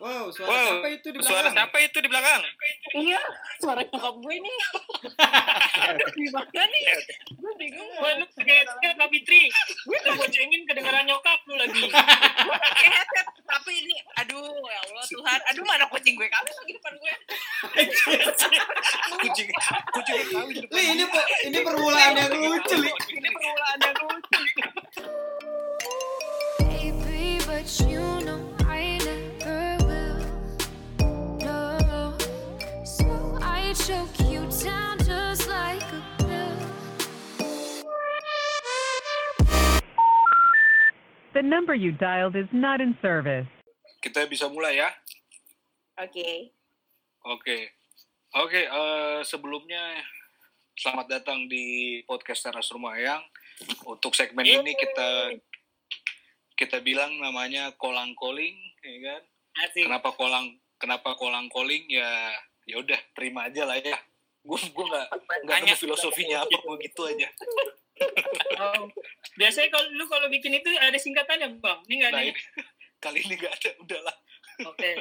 Wow, suara Wow, siapa itu di Suara belakang? siapa itu di belakang? Iya, suara nyokap gue nih. Gimana nih? Gue bingung. Wah, lu pakai headset Kak Fitri. Gue boncengin kedengaran nyokap lu lagi. Pakai headset, tapi ini, aduh ya Allah Tuhan, aduh mana kucing gue kawin lagi depan gue. Kucing, kucing kawin di depan Li, ini ini permulaan yang lucu, Li. Ini permulaan yang but you know I never will. No, so I choke you down just like a pill. The number you dialed is not in service. Kita bisa mulai ya? Oke. Oke. Oke, eh, sebelumnya selamat datang di podcast Teras Rumah Yang. Untuk segmen ini kita kita bilang namanya kolang koling, ya kan? Asik. Kenapa kolang kenapa kolang koling ya ya udah terima aja lah ya. Gue gue nggak nggak tahu filosofinya apa begitu aja. Oh. Biasanya kalau lu kalau bikin itu ada singkatannya, Bang. Ini enggak Nah, ada. ini, kali ini nggak ada, udahlah. Oke.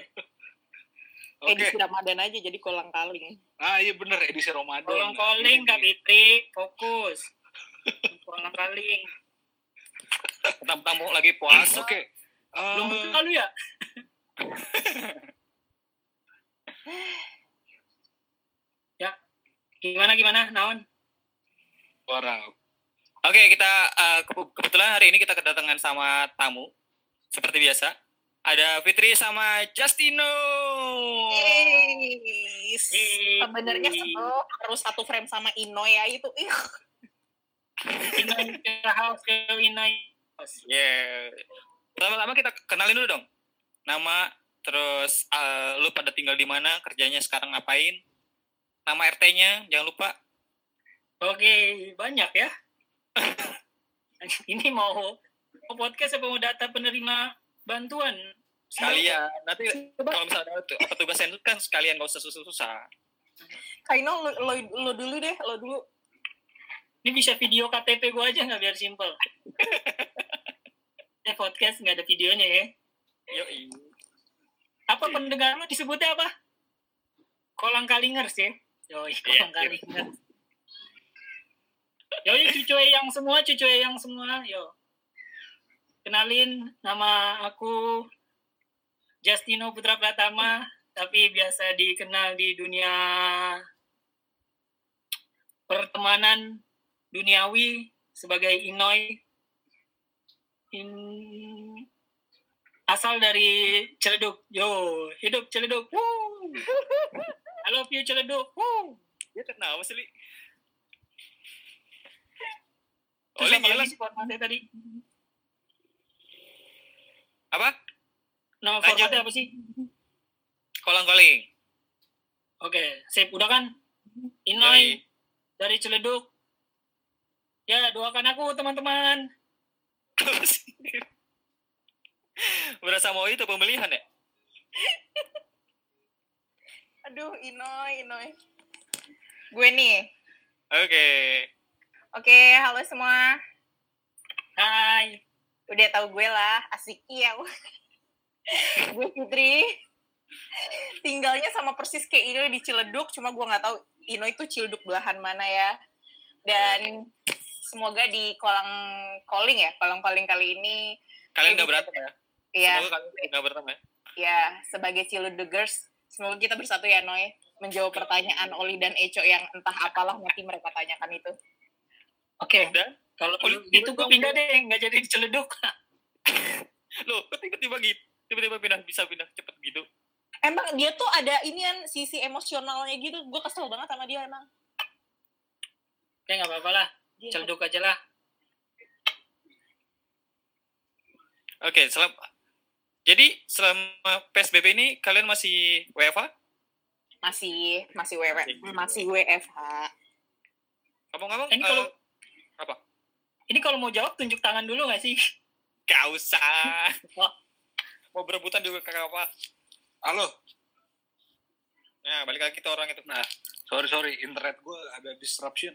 Oke. Edisi Ramadan aja jadi kolang kaling. Ah iya bener edisi Ramadan. Kolang Nah, calling ini Kak. Fitri, fokus. Kolang kaling. Tamu-tamu lagi puasa. Oke. Belum Eh, buka lu ya? ya. Gimana gimana, Naon? Suara. Oke, kita eh, ke- kebetulan hari ini kita kedatangan sama tamu seperti biasa. Ada Fitri sama Justino. Yes. Sebenarnya harus satu frame sama Ino ya itu. Ih, House. Yeah. Pertama-tama kita kenalin dulu dong. Nama, terus eh, lu pada tinggal di mana, kerjanya sekarang ngapain, nama RT-nya, jangan lupa. Oke, banyak ya. Ini mau, mau podcast apa mau data penerima bantuan? Sekalian, nanti Coba. kalau misalnya ada tu- petugas sendiri kan sekalian gak usah susah-susah. Kaino lo, lo, lo dulu deh, lo dulu. Ini bisa video KTP gue aja nggak biar simple. eh podcast nggak ada videonya ya. Yoi. Apa pendengar lu disebutnya apa? Kolang kalingers ya. Yoi, kolang kalingers. Yoi, cucu yang semua, cucu yang semua, yo. Kenalin, nama aku Justino Putra Pratama, tapi biasa dikenal di dunia pertemanan duniawi sebagai Inoy. In... Asal dari Ciledug. Yo, hidup Ciledug. Woo. I love you Ciledug. Woo. Dia kenapa sih, Li? Terus Oli, apa lagi formatnya tadi? Apa? Nama Lanjut. formatnya apa sih? Kolang calling. Oke, sip. Udah kan? Inoy dari Ciledug. Ya, doakan aku teman-teman. Berasa mau itu pemilihan ya? Aduh, Inoy, Inoy. Gue nih. Oke. Oke, halo semua. Hai. Udah tahu gue lah, asik iya. gue Fitri. Tinggalnya sama persis kayak Ino di Ciledug, cuma gue nggak tahu Ino itu Ciledug belahan mana ya. Dan semoga di kolang calling ya, kolang calling kali ini Kalian gak berantem ya? ya Semoga kalian gak berantem ya? ya sebagai Ciludugers semoga kita bersatu ya Noy menjawab pertanyaan Oli dan Eco yang entah apalah nanti mereka tanyakan itu. Oke. Dan? Kalau itu gue pindah deh, nggak jadi di Ciledug. Loh, tiba-tiba gitu? Tiba-tiba pindah, bisa pindah cepet gitu. Emang dia tuh ada ini kan sisi emosionalnya gitu. Gue kesel banget sama dia emang. Oke, nggak apa-apa lah. Dia- Ciledug aja lah. Oke, selam. Jadi selama PSBB ini kalian masih WFH? Masih masih WF masih WFH. Ngomong-ngomong, Ini kalau- eh, apa? Ini kalau mau jawab tunjuk tangan dulu nggak sih? Gak usah. Wah. Mau berebutan juga kakak apa? Halo. Nah, balik lagi ke orang itu. Nah, sorry sorry, internet gue ada disruption.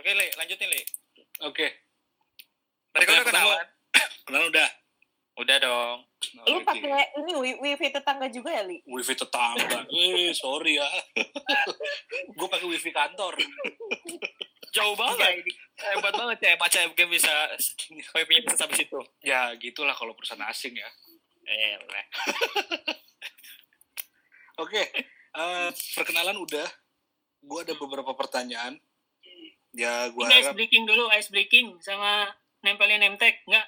Oke, Le, lanjutin, Le. Oke. Tadi kan udah kenalan. Kenal udah. Udah dong. Lu Oke. pakai ini wi- wifi tetangga juga ya, Li? wifi tetangga. Eh, sorry ya. gue pakai wifi kantor. Jauh banget. Hebat banget ya. Pak CFG bisa wifi-nya bisa sampai situ. Ya, gitulah kalau perusahaan asing ya. Eh. Oke, eh, perkenalan udah. Gue ada beberapa pertanyaan. Ya, gue Ini ice harap breaking dulu, ice breaking sama nempelin name tag. Enggak,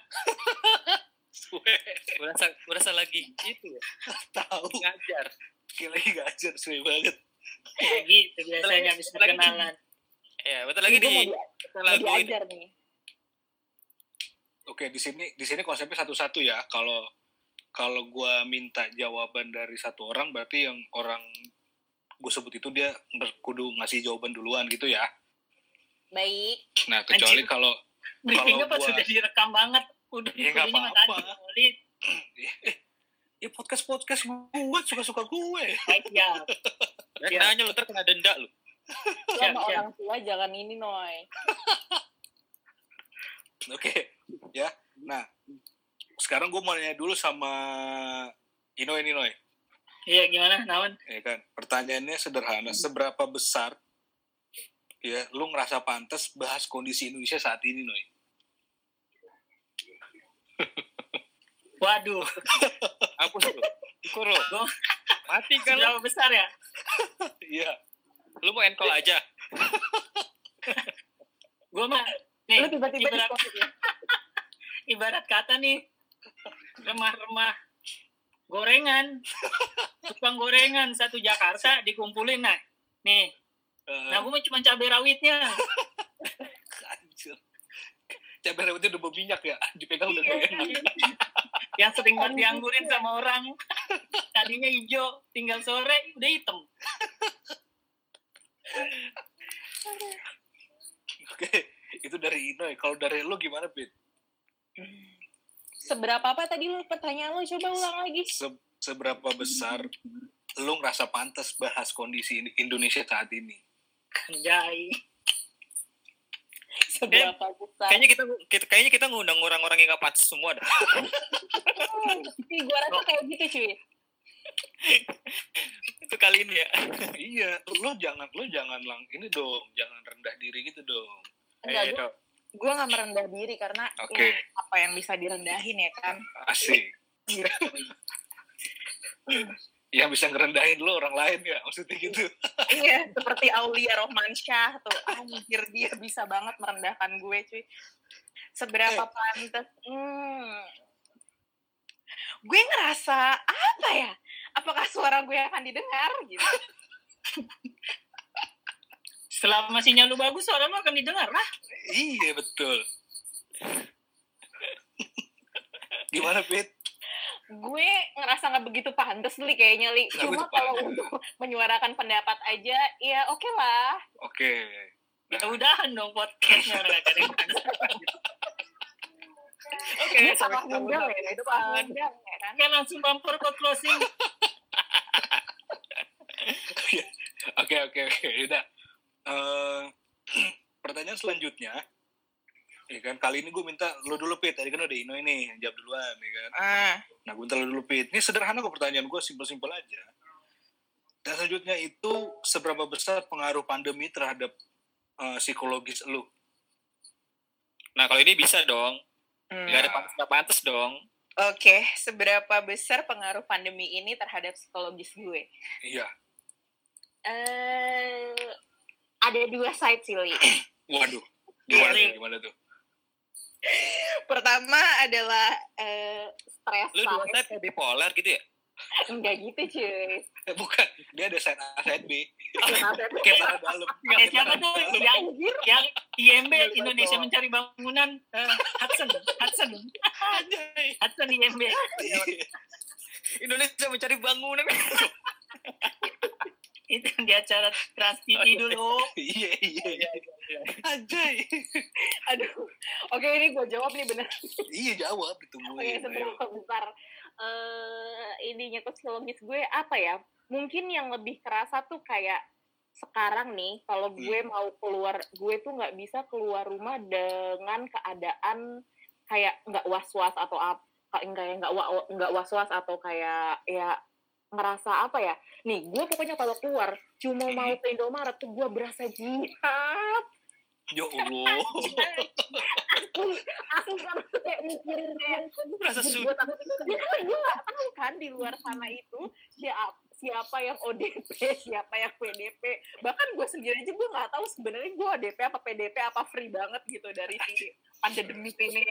berasa berasa lagi itu ya. tahu. Ngajar. Kayak lagi ngajar, sesuai banget. gitu biasanya habis Lagi- perkenalan. Ya, bentar lagi di lagi ini. diajar nih. Oke, di sini di sini konsepnya satu-satu ya. Kalau kalau gue minta jawaban dari satu orang, berarti yang orang gue sebut itu dia berkudu ngasih jawaban duluan gitu ya. Baik. Nah, kecuali Anjing. kalau Briefingnya pas gua- sudah direkam banget. Udah Ya, nggak kodenya mah apa-apa. ya podcast podcast gue suka-suka gue. baik ya. Ya, nanya lu terkena denda lu. Sama orang tua jangan ini, Noy. Oke, ya. Nah, sekarang gue mau nanya dulu sama Inoy ini Noy. Iya gimana, Nawan? Ya kan, pertanyaannya sederhana. Seberapa besar ya lu ngerasa pantas bahas kondisi Indonesia saat ini Noy? Waduh, Hapus lu. Ukur lu. Gua- Mati kan lu. seberapa besar ya? Iya. Lu mau enkol aja. Gue mah, nih, Lu tiba-tiba di ibarat, ya. ibarat kata nih, remah-remah gorengan, tukang gorengan satu Jakarta dikumpulin nah, nih, Nah gue mah cuma cabai rawitnya, anjir. Cabai rawitnya udah berminyak ya, dipegang udah gak enak. yang sering banget dianggurin sama orang, tadinya hijau, tinggal sore udah hitam. Oke, itu dari Inoy. Kalau dari lu gimana, Pit? Seberapa apa tadi lu pertanyaan lu coba ulang lagi. Se- seberapa besar lu ngerasa pantas bahas kondisi Indonesia saat ini? Anjay. Seberapa besar. Kayaknya kita, kita kayaknya kita ngundang orang-orang yang gak pantas semua dah. Sih, gua rasa kayak gitu cuy. itu kali ini ya. iya, lu jangan lu jangan lang ini dong, jangan rendah diri gitu dong. Enggak, Eh, gua, dong. gua gak merendah diri karena Oke. ya, apa yang bisa direndahin ya kan. Asik. Yang bisa ngerendahin lu orang lain ya, maksudnya gitu. iya, seperti Aulia Romansyah tuh. Anjir, dia bisa banget merendahkan gue cuy. Seberapa pantas. Hmm. Gue ngerasa apa ya? Apakah suara gue akan didengar gitu? Selama sinyal lu bagus, suara lu akan didengar lah. iya, betul. Gimana, Pit? Gue ngerasa nggak begitu pantas li kayaknya li cuma kalau untuk menyuarakan pendapat aja ya oke lah Oke. Ya Nah, udahan dong podcastnya orang ada yang pantas. Oke, sampai salah ngundang ya itu salah ngundang ya kan Oke langsung bumper code closing. Oke, oke, oke. Udah. Eh, pertanyaan selanjutnya, ya kan kali ini gue minta lo dulu Pit. Tadi kan udah Ino ini yang jawab duluan, ya kan. ah Nah, gue minta lo dulu Pit. Ini sederhana kok pertanyaan gue, simpel-simpel aja. Dan selanjutnya itu seberapa besar pengaruh pandemi terhadap eh, psikologis lu? Nah, kalau ini bisa dong. hmm. Ada pantas gak pantas dong. oke seberapa besar pengaruh pandemi ini terhadap psikologis gue Iya. eh ada dua side sih li Waduh. Gimana Iya? Gimana tuh? Pertama adalah eh stres Lu dua kayak bipolar gitu ya? enggak gitu cuy Eh, bukan. Dia ada side A, side B. Kayak tanah dalam. Eh, siapa tuh yang yang IMB Indonesia mencari bangunan eh, Hudson Hudson Hudson IMB. Indonesia mencari bangunan. itu di acara Trans TV dulu Iya, iya, iya. Anjay. aduh oke ini gue jawab nih bener Iya, jawab. Oke, Ditungguin. Ayo. seberapa besar eh ininya psikologis gue apa ya? Mungkin yang lebih kerasa tuh kayak sekarang nih, kalau gue mau keluar, gue tuh nggak bisa keluar rumah dengan keadaan kayak nggak was-was atau ap- kayak kayak nggak nggak was was atau kayak ya ngerasa apa ya? Nih gue pokoknya kalau keluar cuma mau ke Indomaret tuh gue berasa jihad. Ya Allah. aku aku kayak mikirin kayak Berasa gue takut gue nggak tahu kan di luar sana itu siapa siapa yang ODP siapa yang PDP bahkan gue sendiri aja gue nggak tahu sebenarnya gue ODP apa PDP apa free banget gitu dari si pandemi ini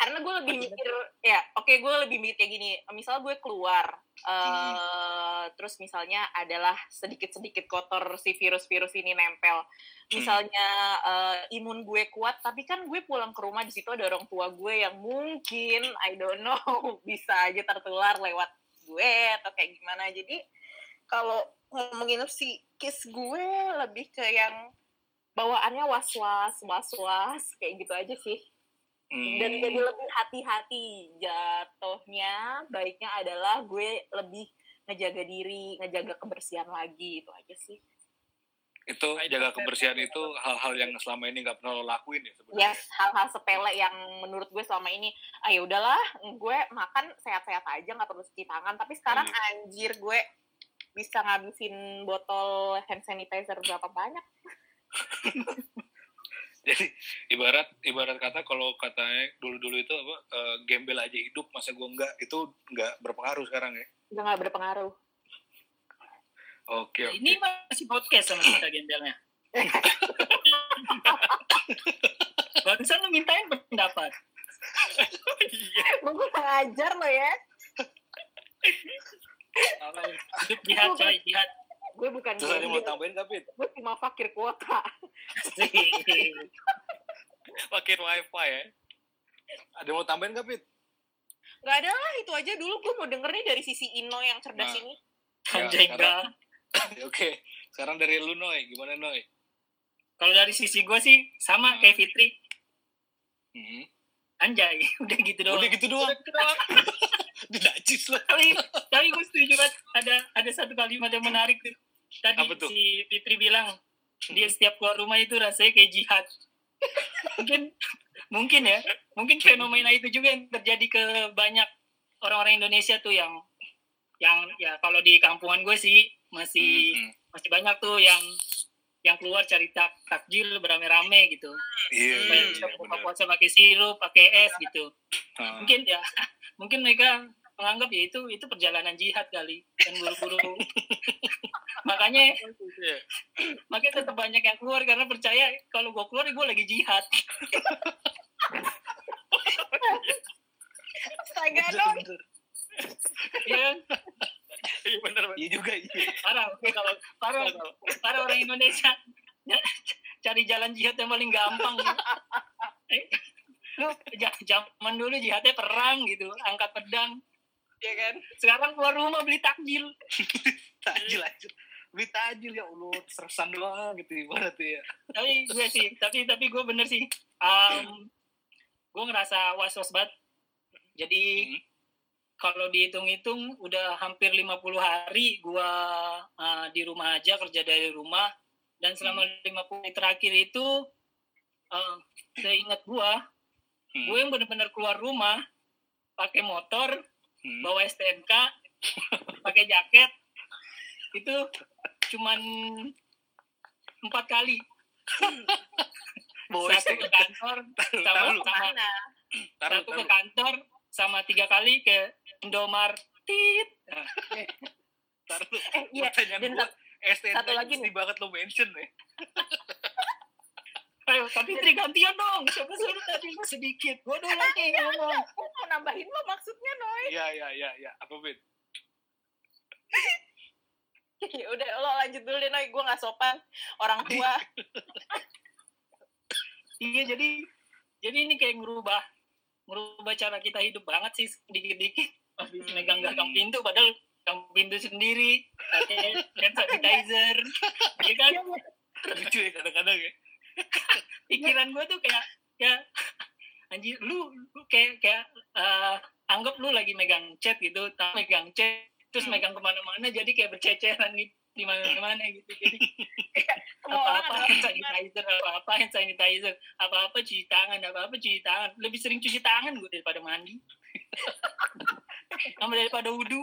karena gue lebih mikir ya oke gue lebih mikir kayak gini misal gue keluar eh terus misalnya adalah sedikit sedikit kotor si virus virus ini nempel. Misalnya eh, imun gue kuat tapi kan gue pulang ke rumah di situ ada orang tua gue yang mungkin I don't know bisa aja tertular lewat gue atau kayak gimana. Jadi kalau ngomongin psikis gue lebih ke yang bawaannya was was was was kayak gitu aja sih dan Hmm. jadi lebih hati-hati jatuhnya baiknya adalah gue lebih ngejaga diri ngejaga kebersihan lagi itu aja sih itu jaga kebersihan itu hal-hal yang selama ini nggak pernah lo lakuin ya sebenarnya. yes hal-hal sepele yang menurut gue selama ini ah ya udahlah gue makan sehat-sehat aja nggak perlu cuci tangan tapi sekarang Iya. anjir gue bisa ngabisin botol hand sanitizer berapa banyak Jadi ibarat ibarat kata kalau katanya dulu-dulu itu apa eh, gembel aja hidup masa gua enggak itu enggak berpengaruh sekarang ya. udah nggak berpengaruh Oke. oke. Ini masih podcast sama kita gembelnya. Barusan lu mintain pendapat. Emang gue kurang ajar lo ya jihad coy, jihad. Gue bukan Terus ada yang mau tambahin Pit? gue cuma fakir kuota Pakai wifi ya. Ada yang mau tambahin nggak, Pit? Gak ada lah, itu aja dulu gue mau denger nih dari sisi Ino yang cerdas Nah. ini. Anjay sekarang- enggak. Oke. Sekarang dari lu Noy, gimana Noy? Kalau dari sisi gue sih sama kayak Fitri. Hmm. Anjay, udah gitu doang. Udah gitu doang. Dinajis lah. tapi tapi gue setuju banget ada ada satu kalimat yang menarik tuh. Tadi si Fitri bilang dia setiap keluar rumah itu rasanya kayak jihad. Mungkin mungkin ya. Mungkin fenomena itu juga yang terjadi ke banyak orang-orang Indonesia tuh yang yang ya kalau di kampungan gue sih masih Hmm. masih banyak tuh yang yang keluar cari tak takjil beramai-ramai gitu. Iya, supaya iya, iya, buka puasa pakai sirup pakai es gitu. Ah. mungkin ya mungkin mereka menganggap ya itu itu perjalanan jihad kali dan buru-buru makanya Iya. makanya tetap banyak yang keluar karena percaya kalau gue keluar gue lagi jihad Astaga dong. ya kan Iya benar. Iya juga. Iya. parah oke, kalau parah para orang Indonesia ya, cari jalan jihad yang paling gampang lu zaman dulu jihadnya perang gitu angkat pedang Ya kan? sekarang keluar rumah beli takjil Tajil aja. Beli tajil ya Allah, sersan doang gitu ibarat ya. tapi gue sih tapi tapi gue bener sih um, gue ngerasa was was banget jadi Hmm. kalau dihitung-hitung udah hampir 50 hari gue uh, di rumah aja kerja dari rumah dan selama 50 hari terakhir itu uh, seingat gue Hmm. gue yang bener-bener keluar rumah pakai motor Hmm. bawa STNK pakai jaket itu cuman empat kali Bawa satu ke kantor Taruh, sama, taruh, sama Mana? taruh, satu ke taruh. kantor sama tiga kali ke Indomart tit Nah, Taruh. Eh, iya. Dan gua, STNK satu lagi nih. banget lo mention ya. ayo tapi Tri gantian dong siapa suruh tadi lu sedikit gue dulu lagi ngomong Gue mau nambahin lo maksudnya, Noy. Iya, iya, iya, iya. Apa, Pit? Ya udah, lo lanjut dulu deh, Noy. Gue gak sopan. Orang tua. iya jadi jadi ini kayak ngerubah ngerubah cara kita hidup banget sih sedikit-dikit habis Hmm. megang gagang pintu padahal gagang pintu sendiri pakai hand sanitizer ya kan Lucu ya kadang-kadang ya. pikiran gue tuh kayak kayak anjir lu, lu kayak kayak eh, anggap lu lagi megang chat gitu tapi megang chat terus Hmm. megang ke mana-mana jadi kayak berceceran gitu di mana-mana gitu jadi apa-apa hand sanitizer apa-apa hand sanitizer apa-apa cuci tangan apa-apa cuci tangan lebih sering cuci tangan gue daripada mandi Sama daripada wudhu.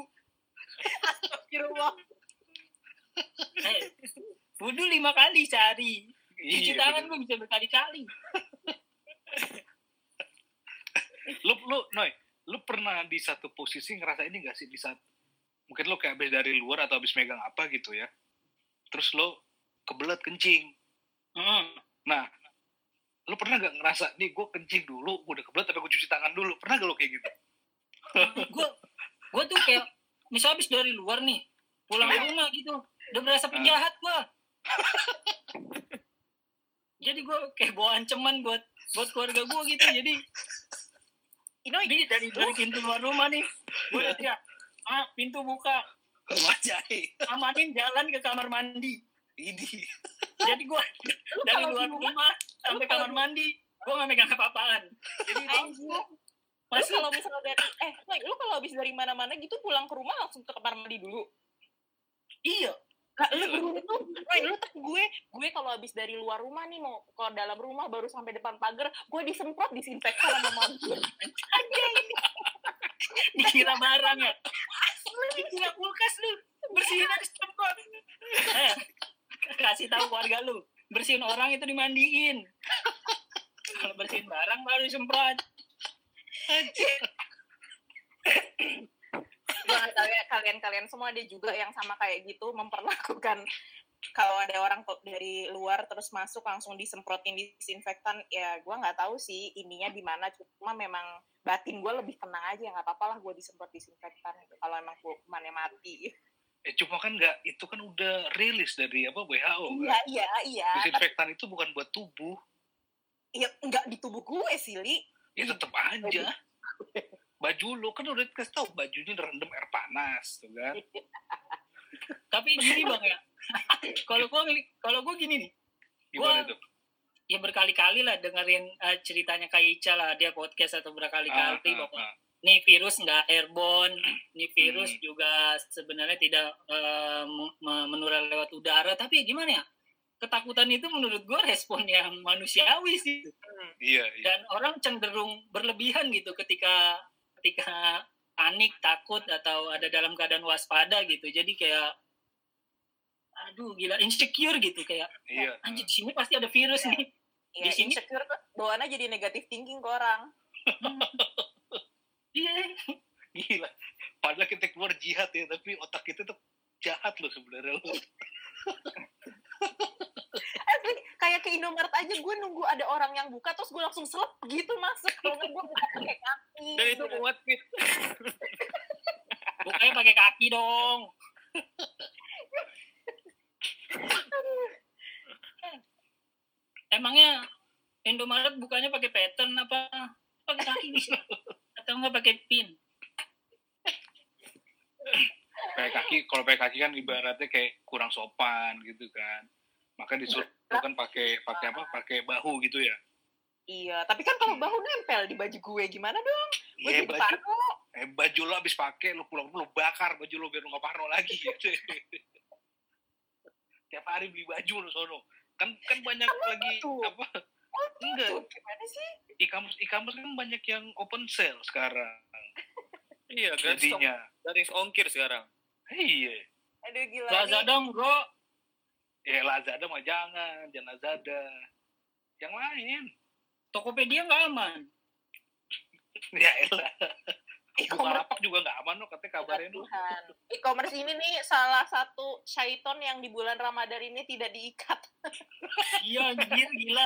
Astagfirullah. Eh, wudhu lima kali sehari. Cuci Iya, tangan gue bisa berkali-kali. lu lu Noy, lu pernah di satu posisi ngerasa ini gak sih di saat mungkin lu kayak habis dari luar atau habis megang apa gitu ya terus lu kebelet kencing. Hmm. nah lu pernah gak ngerasa nih gue kencing dulu gue udah kebelet tapi gue cuci tangan dulu. Pernah gak lu kayak gitu? Gue gue tuh kayak misal habis dari luar nih pulang ke rumah gitu udah berasa penjahat gue jadi gue kayak bawa ancaman buat buat keluarga gue gitu jadi Ino, ini dari dari pintu luar rumah nih gue udah teriak ah pintu buka Wajai. amanin jalan ke kamar mandi Ini. jadi gue dari luar rumah- rumah sampai kamar mandi gue gak megang apa-apaan jadi masih kalau misalnya dari eh lu kalau habis dari mana-mana gitu pulang ke rumah langsung ke kamar mandi dulu. iya Lah, lu. Noy, lu tak gue, gue kalau habis dari luar rumah nih mau ke dalam rumah baru sampai depan pagar, gue disemprot disinfektan sama mama gue. dikira barang ya? Dikira kulkas lu. Bersihin aja semprot. Eh kasih tahu keluarga lu. Bersihin orang itu dimandiin. Kalau bersihin barang baru disemprot gue nggak tahu ya kalian-kalian semua ada juga yang sama kayak gitu memperlakukan kalau ada orang dari luar terus masuk langsung disemprotin disinfektan ya gue nggak tahu sih ininya di mana. Cuma memang batin gue lebih tenang aja nggak apa-apa lah gue disemprot disinfektan gitu kalau emang kumannya mati. Eh cuma kan nggak itu kan udah rilis dari apa WHO iya kan? Iya iya Tapi- disinfektan itu bukan buat tubuh. Iya nggak di tubuh gue sih li. Ya tetap aja baju lu kan udah dikasih tahu bajunya rendam air panas tuh kan. Tapi gini bang ya. Kalau gua kalau gua gini nih. Gimana Gua- tuh ya berkali-kali lah dengerin eh, ceritanya Kak Ica lah dia podcast atau berkali-kali Ah, ah, ah. nih virus nggak airborne, nih virus Hmm. juga sebenarnya tidak eh, me- menular lewat udara, tapi gimana ya? Ketakutan itu menurut gue respon yang manusiawi sih. iya iya. Dan orang cenderung berlebihan gitu ketika ketika panik, takut atau ada dalam keadaan waspada gitu. Jadi kayak aduh gila insecure gitu kayak iya anjir di sini pasti ada virus nih. ya Di sini- insecure tuh bawaannya jadi negatif thinking ke orang Iya. gila padahal kita keluar jihad ya tapi otak kita tuh jahat loh sebenarnya lo Asli, kayak ke Indomaret aja gue nunggu ada orang yang buka terus gue langsung selep gitu masuk kalau nggak gue buka pakai kaki Dan itu kuat fit. Bukanya pakai kaki dong. Emangnya Indomaret bukanya pakai pattern apa pakai kaki bisa? Atau enggak pakai pin? pakai kaki kalau pakai kaki kan ibaratnya kayak kurang sopan gitu kan maka disuruh kan pakai pakai apa pakai bahu gitu ya? Iya tapi kan kalau bahu nempel di baju gue gimana dong? Gue Iya jadi baju parno. eh, baju lo habis pakai lo pulang lo bakar baju lo biar lo nggak parno lagi gitu. tiap hari beli baju lo sono. Kan kan banyak lagi tuh? apa? Oh enggak tuh. Gimana sih? E-commerce e-commerce kan banyak yang open sale sekarang. Iya, jadinya. Gratis ongkir sekarang. iya. Aduh gila Plaza nih. dong, bro. Ya Lazada mah jangan jangan Lazada yang lain Tokopedia nggak aman. ya elah E-commerce Bukalapak juga nggak aman loh katanya kabarnya tuh Tuhan. E-commerce ini nih salah satu syaiton yang di bulan Ramadan ini tidak diikat. Iya, anjir, gila.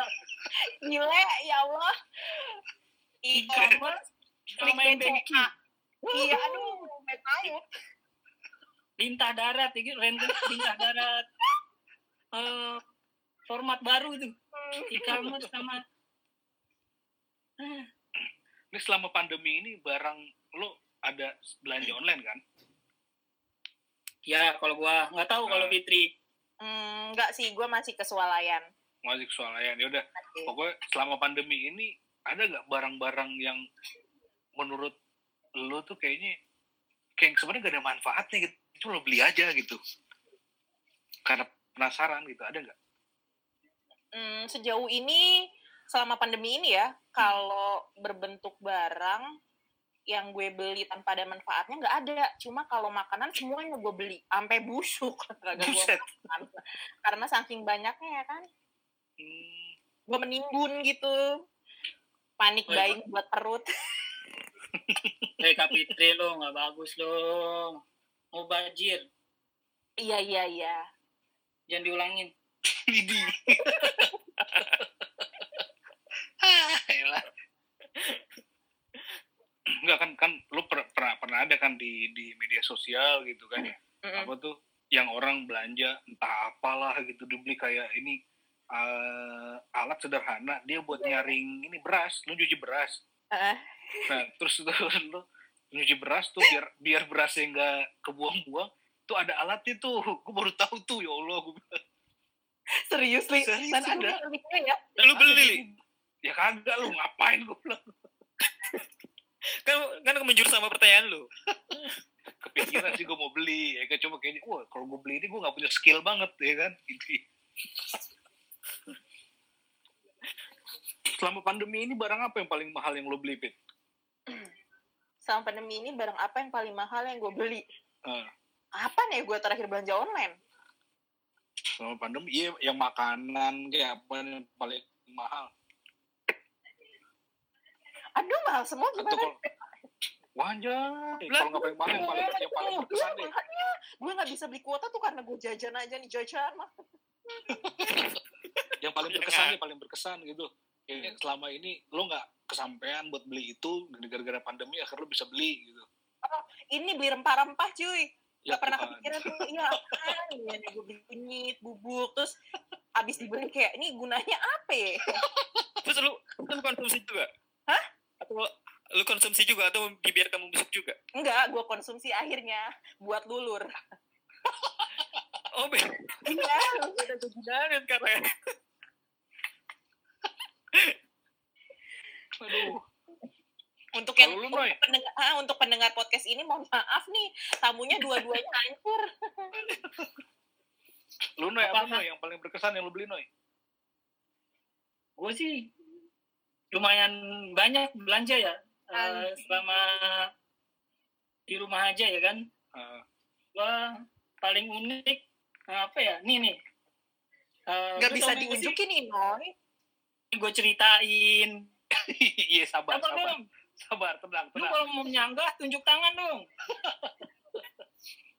Gile, ya Allah. E-commerce yang BCA. Iya, aduh, metayut. Lintah darat, ini random lintah darat. Eh, format baru tuh. E-commerce sama Ah, ini selama pandemi ini barang lo ada belanja online kan Ya, kalau gua nggak tahu kalau Nah. Fitri. Enggak sih, gue masih kesualayan. masih kesualayan ya udah pokoknya selama pandemi ini ada nggak barang-barang yang menurut lo tuh kayaknya kayak sebenarnya gak ada manfaatnya gitu itu lo beli aja gitu karena penasaran gitu ada nggak? Hmm, sejauh ini selama pandemi ini ya, kalau berbentuk barang yang gue beli tanpa ada manfaatnya nggak ada. Cuma kalau makanan semuanya gue beli. Sampai busuk gue makan. Karena saking banyaknya ya kan. Hmm, gue menimbun gitu. Panik Oh, buying buat perut. Eh Kak Fitri lo nggak bagus lo. Mau bajir, iya iya iya jangan diulangin. Widih. Ah, elah. Enggak kan kan lu per- pernah pernah ada kan di di media sosial gitu kan ya. Mm-mm. Apa tuh yang orang belanja entah apalah gitu dibeli kayak ini eh, alat sederhana dia buat nyaring ini beras, lu cuci beras. Eh, Nah, terus tuh lu nyuci beras tuh biar biar berasnya nggak kebuang-buang tuh ada alatnya tuh. Gue baru tahu tuh ya Allah gue serius li Serius, dan aku ada. ya? Dan lu beli. Li? ya kagak lu ngapain gue bilang? Kan kan menjurus sama pertanyaan lu. Kepikiran sih gue mau beli. Ya kan cuma kayaknya wah kalau gue beli ini gue nggak punya skill banget ya kan? Gitu selama pandemi ini barang apa yang paling mahal yang lo beli Pit? sama pandemi ini barang apa yang paling mahal yang gue beli? Ah, apa nih gue terakhir belanja online? Selama pandemi iya yang makanan kayak apa yang paling mahal? Aduh mahal semua atau gimana? kalau Wanjay, kalau nggak paling mahal yang paling yang paling berkesan deh. makanya gue nggak bisa beli kuota tuh karena gue jajan aja nih jajan mah. Yang paling berkesan nih, paling berkesan gitu. Kayaknya selama ini lo nggak kesampaian buat beli itu gara-gara pandemi akhirnya lo bisa beli gitu. ini beli rempah-rempah cuy Ya gak pernah Tuhan. kepikiran tuh iya apaan ya gue beli kunyit bubuk terus abis dibeli kayak ini gunanya apa ya? Terus lu lu konsumsi juga? Hah? atau lu konsumsi juga atau dibiarkan membusuk juga? Enggak gue konsumsi akhirnya buat lulur. Oh be iya. Beda kegunaan karena Aduh, untuk yang lu, untuk pendengar, ah, untuk pendengar podcast ini mohon maaf nih tamunya dua-duanya hancur lu noy apa Apa? noy yang paling berkesan yang lo beli noy? Gue sih lumayan banyak belanja ya Anjing. selama di rumah aja ya kan. Ah, Gue paling unik apa ya? Nih nih. Eh, nggak lu bisa diunjukin nih Noy Gue ceritain. Iya sabar sabar dong? Sabar tenang Lu tenang. kalau mau menyanggah tunjuk tangan dong.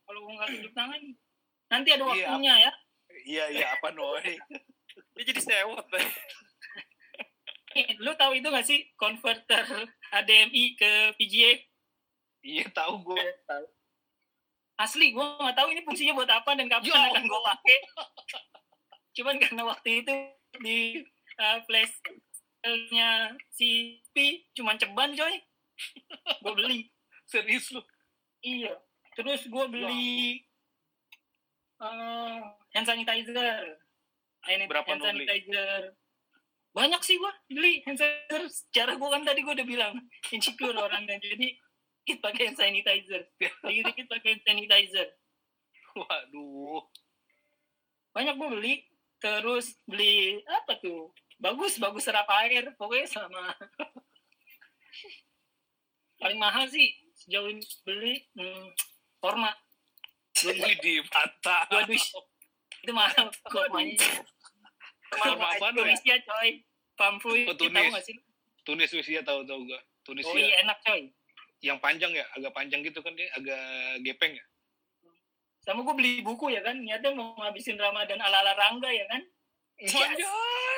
kalau mau nggak tunjuk tangan, nanti ada Iya. waktunya ya. Iya iya apa noy? dia jadi sewot. Nih, lu tahu itu nggak sih converter HDMI ke VGA? Iya tahu gue. Asli, gue nggak tahu ini fungsinya buat apa dan kapan Ya akan gue pakai. Cuman karena waktu itu di uh, flash nya si P cuman ceban coy. gue beli. Serius lu? Iya. Terus gue beli eh, hand sanitizer. Ini Berapa hand lu beli? sanitizer. Banyak sih gue beli hand sanitizer. Secara gue kan tadi gue udah bilang insecure orangnya. Jadi dikit pakai hand sanitizer. Dikit-dikit pakai hand sanitizer. Waduh. Banyak gue beli. Terus beli apa tuh? Bagus, bagus serap air. Pokoknya sama. Paling mahal sih sejauh ini beli hmm, forma. Wih di mata. dua dus itu mahal formanya Forma apa? Tunisia coy pamfui Oh, tahu Tunis. nggak sih Tunis Tunisia tahu tahu gue. Tunisia. oh iya enak coy Yang panjang ya, agak panjang gitu kan dia, agak gepeng ya. sama gue beli buku ya kan niatnya mau ngabisin Ramadan ala ala Rangga ya kan Wanjay.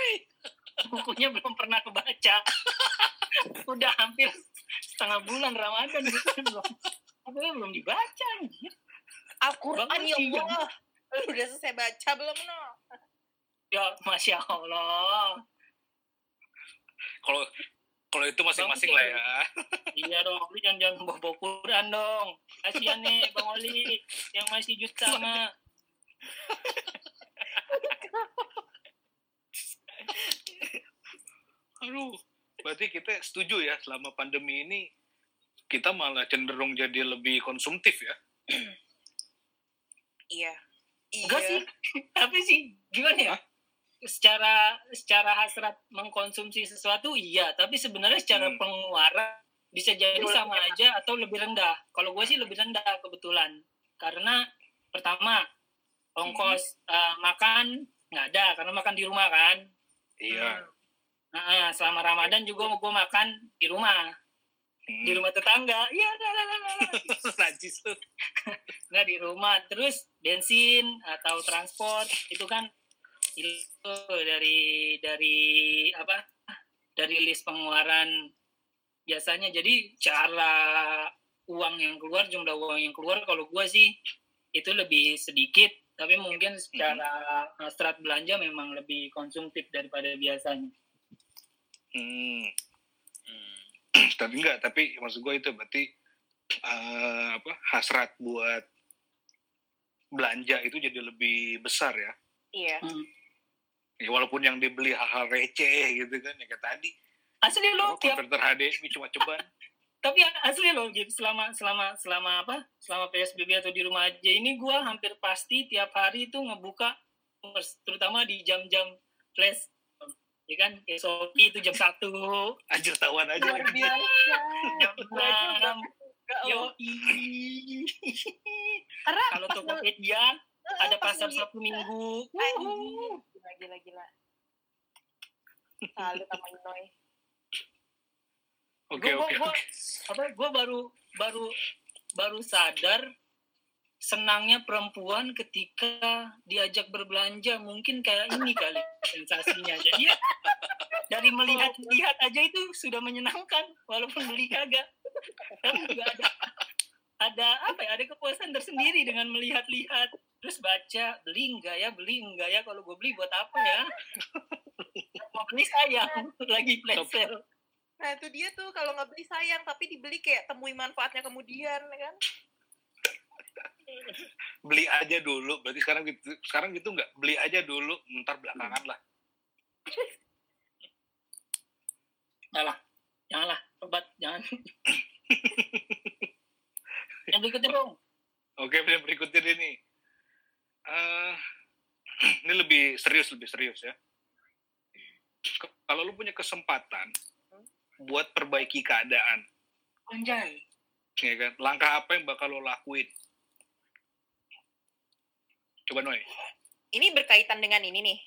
bukunya belum pernah kebaca. Udah hampir setengah bulan Ramadan gitu. Belum. Apa belum dibaca anjir. Al-Quran Bagus ya Allah. Lu udah selesai baca belum no? Ya masya Allah. Kalau kalau itu masing-masing lah ya. iya dong lu jangan jangan bawa bawa Quran dong. Kasihan nih bang Oli yang masih jut sama Aduh. Berarti kita setuju ya selama pandemi ini kita malah cenderung jadi lebih konsumtif ya. iya Enggak sih, tapi sih gimana ya? Secara secara hasrat mengkonsumsi sesuatu iya, tapi sebenarnya secara Hmm. pengeluaran bisa jadi sama aja atau lebih rendah. Kalau gue sih lebih rendah kebetulan. Karena pertama ongkos eh, makan nggak ada karena makan di rumah kan. Iya. Nah, selama Ramadan juga gue makan di rumah, di Hmm. rumah tetangga. Iya, lah, lah, lah, lah. Najis tuh. nggak di rumah. Terus bensin atau transport itu kan itu dari dari apa? Dari list pengeluaran biasanya. Jadi cara uang yang keluar, jumlah uang yang keluar kalau gue sih itu lebih sedikit. Tapi mungkin secara uh, strat belanja memang lebih konsumtif daripada biasanya. Hmm. tapi enggak, tapi maksud gue itu berarti eh, apa hasrat buat belanja itu jadi lebih besar ya. Iya. ya walaupun yang dibeli hal-hal receh gitu kan ya kayak tadi Asli lo tiap konverter HDMI cuma ceban tapi asli loh gitu selama selama selama apa selama psbb atau di rumah aja ini gua hampir pasti tiap hari itu ngebuka terutama di jam-jam flash ya kan kayak Shopee itu jam satu aja tawan aja Luar lagi biasa. jam enam Enggak, yo. Karena kalau Tokopedia nge- ada pas pasar lagi- Sabtu Minggu Anjing. Gila, gila, gila. Salut sama Inoy. oke oke apa gue baru baru baru sadar senangnya perempuan ketika diajak berbelanja. Mungkin kayak ini kali sensasinya. Jadi dari melihat-lihat aja itu sudah menyenangkan walaupun beli kagak. Juga ada ada apa ya ada kepuasan tersendiri dengan melihat-lihat. Terus baca beli enggak ya beli enggak ya kalau gue beli buat apa ya? Mau beli sayang lagi flash sale. Nah itu dia tuh kalau nggak beli sayang tapi dibeli kayak temui manfaatnya kemudian ya kan. Beli aja dulu. Berarti sekarang gitu sekarang gitu nggak? Beli aja dulu ntar belakangan lah. Alah, janganlah, obat, jangan. yang berikutnya dong. oke yang berikutnya deh nih. Eh, ini lebih serius lebih serius ya. Kalau lu punya kesempatan buat perbaiki keadaan. Anjay. ya kan? Langkah apa yang bakal lo lakuin coba Noy Ini berkaitan dengan ini nih.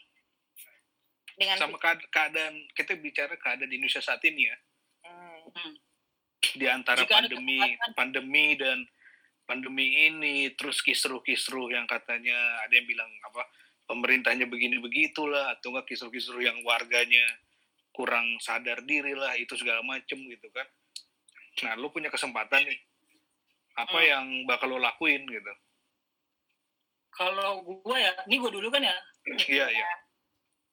Dengan sama kead- keadaan kita bicara keadaan di Indonesia saat ini ya Hmm. di antara Jika pandemi pandemi dan pandemi ini terus kisruh-kisruh yang katanya ada yang bilang apa pemerintahnya begini begitulah atau enggak kisruh-kisruh yang warganya kurang sadar diri lah itu segala macem gitu kan nah lu punya kesempatan nih apa Hmm. yang bakal lo lakuin gitu Kalau gua ya, ini gua dulu kan ya. iya iya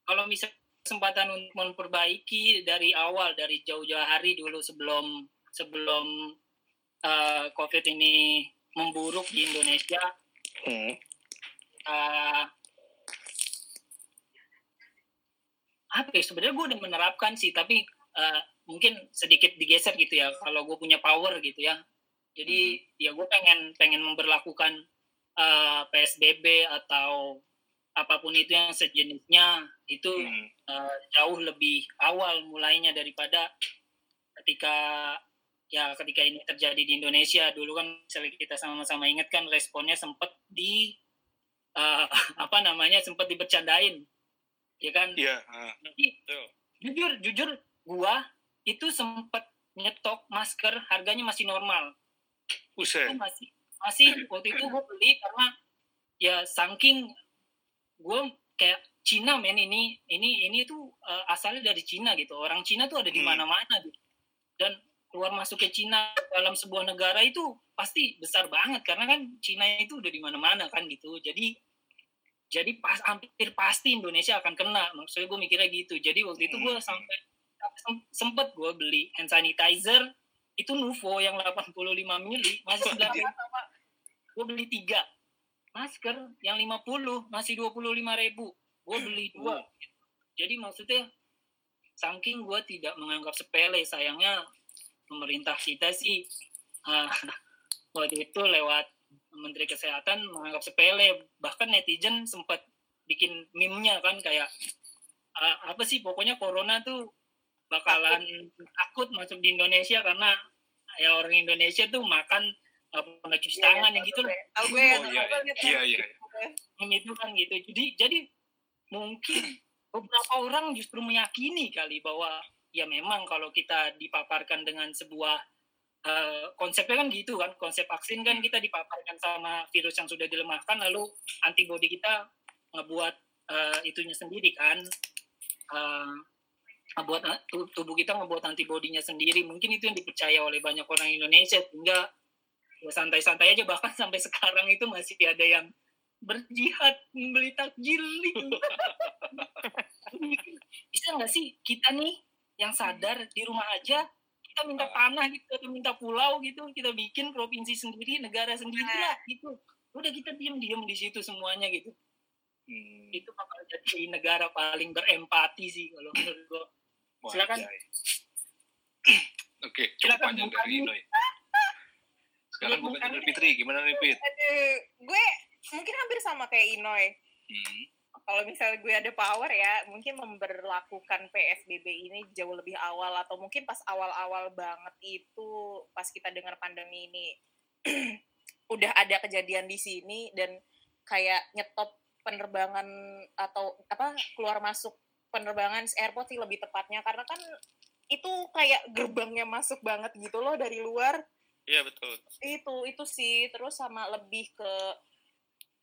Kalau misal kesempatan untuk memperbaiki dari awal, dari jauh-jauh hari dulu sebelum sebelum eh, COVID ini memburuk di Indonesia, Hmm. eh, apa ya sebenarnya gue udah menerapkan sih tapi eh, mungkin sedikit digeser gitu ya kalau gue punya power gitu ya jadi ya gue pengen pengen memperlakukan eh, psbb atau apa pun itu yang sejenisnya itu Hmm. eh, jauh lebih awal mulainya daripada ketika ya ketika ini terjadi di Indonesia dulu kan misalnya kita sama-sama ingat kan responnya sempat di eh, apa namanya sempat dibercandain ya kan iya ah. Jadi, Betul. jujur jujur gua itu sempat nyetok masker harganya masih normal Buset. Itu masih masih waktu itu gue beli karena ya saking gue kayak Cina men ini ini ini tuh eh, asalnya dari Cina gitu. Orang Cina tuh ada di Hmm. mana-mana gitu. Dan keluar masuk ke Cina dalam sebuah negara itu pasti besar banget karena kan Cina itu udah di mana-mana kan gitu. Jadi jadi pas hampir pasti Indonesia akan kena. Maksudnya gue mikirnya gitu. Jadi waktu itu gue Hmm. sampai sem- sempet gue beli hand sanitizer itu Nuvo yang 85 mili. Masih 9 sama gue beli tiga. Masker yang 50 masih 25 ribu. Gue beli dua. Jadi maksudnya saking gue tidak menganggap sepele sayangnya pemerintah kita sih ah, waktu itu lewat Menteri Kesehatan menganggap sepele. Bahkan netizen sempat bikin meme-nya kan kayak ah, apa sih pokoknya corona tuh bakalan takut masuk di Indonesia karena ya orang Indonesia tuh makan nggak pernah cuci Iya, tangan iya, yang gitu loh. Tahu gue, Oh tahu iya, gue liat iya, iya. Meme itu kan gitu. Jadi jadi mungkin beberapa orang justru meyakini kali bahwa ya memang kalau kita dipaparkan dengan sebuah eh, konsepnya kan gitu kan. Konsep vaksin kan kita dipaparkan sama virus yang sudah dilemahkan lalu antibodi kita ngebuat eh, itunya sendiri kan. Eh, ngebuat tu- tubuh kita ngebuat antibodinya sendiri. Mungkin itu yang dipercaya oleh banyak orang Indonesia. Sehingga ya santai-santai aja bahkan sampai sekarang itu masih ada yang berjihad membeli takjil bisa nggak sih kita nih yang sadar di rumah aja kita minta tanah gitu atau minta pulau gitu kita bikin provinsi sendiri negara sendiri lah gitu udah kita diem diem di situ semuanya gitu Hmm. itu bakal jadi negara paling berempati sih kalau menurut gua Silakan. Wajay. Oke, cukup Silakan, panjang dari. Inoy. Sekarang gue tanya Kami. Fitri, gimana nih Fit? Aduh, gue mungkin hampir sama kayak Inoy. Hmm. Kalau misalnya gue ada power ya, mungkin memberlakukan PSBB ini jauh lebih awal atau mungkin pas awal-awal banget itu pas kita dengar pandemi ini udah ada kejadian di sini dan kayak nyetop penerbangan atau apa keluar masuk penerbangan airport sih lebih tepatnya karena kan itu kayak gerbangnya masuk banget gitu loh dari luar Iya betul. itu itu sih. Terus sama lebih ke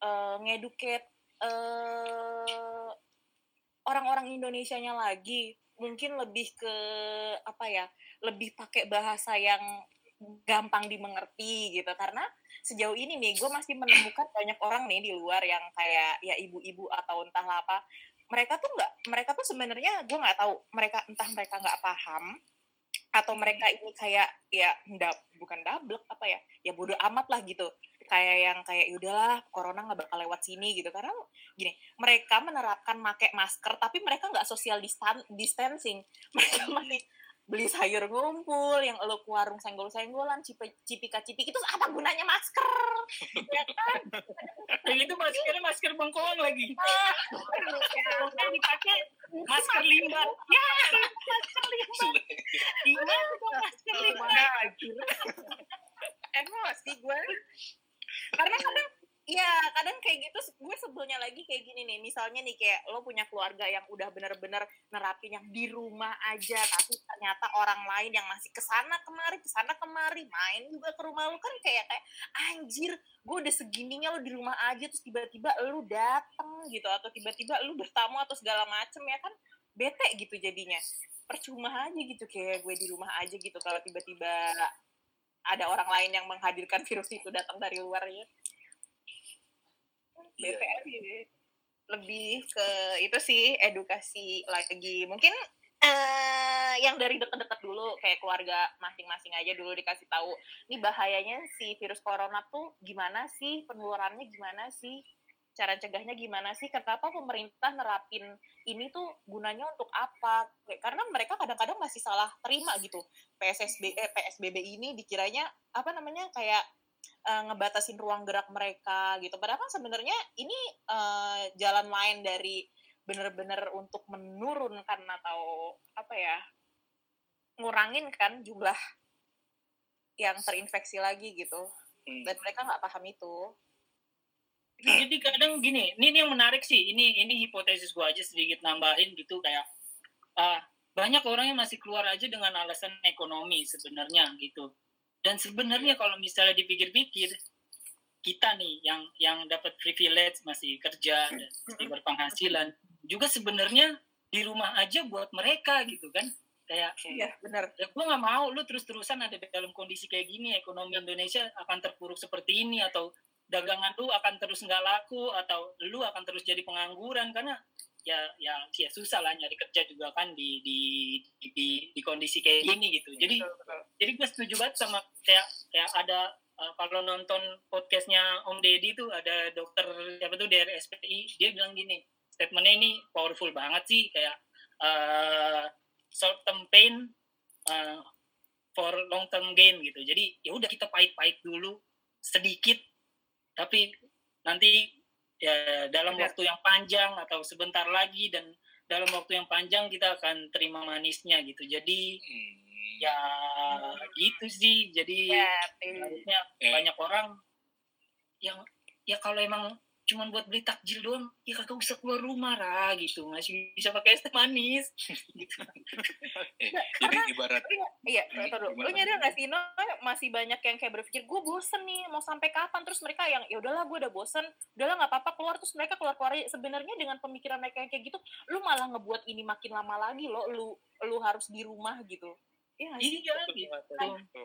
eh, ngeduket eh, orang-orang Indonesianya lagi. Mungkin lebih ke apa ya lebih pakai bahasa yang gampang dimengerti gitu. Karena sejauh ini nih gue masih menemukan banyak orang nih di luar yang kayak ya ibu-ibu atau entahlah apa. Mereka tuh nggak mereka tuh sebenarnya gue nggak tahu. Mereka entah mereka nggak paham atau mereka ini kayak ya ndak bukan dablek apa ya ya bodoh amat lah gitu. Kayak yang kayak yaudahlah corona nggak bakal lewat sini gitu. Karena gini mereka menerapkan pakai masker tapi mereka nggak social distan- distancing. Mereka masih beli sayur ngumpul yang lo ke warung senggol-senggolan cipi- cipika-cipik itu apa gunanya masker? Ya kan? Dan itu maskernya masker bengkoang lagi. Ah, Bengkoang dipakai masker limbah ya masker gimana dong masker limbah emosi gue. Karena kadang ya kadang kayak gitu gue sebelnya lagi kayak gini nih misalnya nih kayak lo punya keluarga yang udah bener-bener nerapin yang di rumah aja tapi ternyata orang lain yang masih ke sana kemari ke sana kemari main juga ke rumah lo kan kayak kayak anjir gue udah segininya lo di rumah aja terus tiba-tiba lo dateng gitu atau tiba-tiba lo bertamu atau segala macem ya kan bete gitu jadinya percuma aja gitu kayak gue di rumah aja gitu kalau tiba-tiba ada orang lain yang menghadirkan virus itu datang dari luar ya. Iya. BPR gitu. lebih ke itu sih edukasi lagi. Mungkin eh yang dari deket-deket dulu kayak keluarga masing-masing aja dulu dikasih tahu. Ini bahayanya si virus corona tuh gimana sih penularannya gimana sih? Cara cegahnya gimana sih? Kenapa pemerintah nerapin ini tuh gunanya untuk apa? Karena mereka kadang-kadang masih salah terima gitu. PSSB eh, PSBB ini dikiranya apa namanya kayak eh, ngebatasin ruang gerak mereka gitu. Padahal kan sebenarnya ini eh, jalan lain dari bener-bener untuk menurunkan atau apa ya ngurangin kan jumlah yang terinfeksi lagi gitu. Hmm. Dan mereka nggak paham itu. jadi kadang gini ini, ini yang menarik sih ini ini hipotesis gua aja sedikit nambahin gitu kayak ah banyak orang yang masih keluar aja dengan alasan ekonomi sebenarnya gitu dan sebenarnya kalau misalnya dipikir-pikir kita nih yang yang dapat privilege masih kerja dan masih berpenghasilan juga sebenarnya di rumah aja buat mereka gitu kan kayak Iya, benar. ya gue nggak mau lu terus-terusan ada dalam kondisi kayak gini ekonomi Indonesia akan terpuruk seperti ini atau dagangan lu akan terus nggak laku atau lu akan terus jadi pengangguran karena ya ya ya susah lah nyari kerja juga kan di di di, di, di kondisi kayak gini gitu. Jadi jadi gue setuju banget sama kayak kayak ada uh, kalau nonton podcastnya Om Deddy tuh ada dokter siapa tuh dari SPI dia bilang gini statementnya ini powerful banget sih kayak uh, short term pain uh, for long term gain gitu. Jadi ya udah kita pahit-pahit dulu sedikit tapi nanti ya dalam Benar. waktu yang panjang atau sebentar lagi dan dalam waktu yang panjang kita akan terima manisnya gitu jadi Hmm. Hmm. ya gitu sih jadi Ya, harusnya Eh. banyak orang yang ya kalau emang cuman buat beli takjil doang ya kagak usah keluar rumah lah gitu masih bisa pakai es teh manis gitu. Eh, Nggak, jadi karena- ibarat Iya? Lu nyadar gak sih, no, masih banyak yang kayak berpikir, gue bosen nih, mau sampai kapan? Terus mereka yang, ya udahlah gue udah bosen, udahlah nggak apa-apa keluar. Terus mereka keluar-keluar aja. Sebenarnya dengan pemikiran mereka yang kayak gitu, lu malah ngebuat ini makin lama lagi loh, lu lu harus di rumah gitu. Iya nggak sih? iya gitu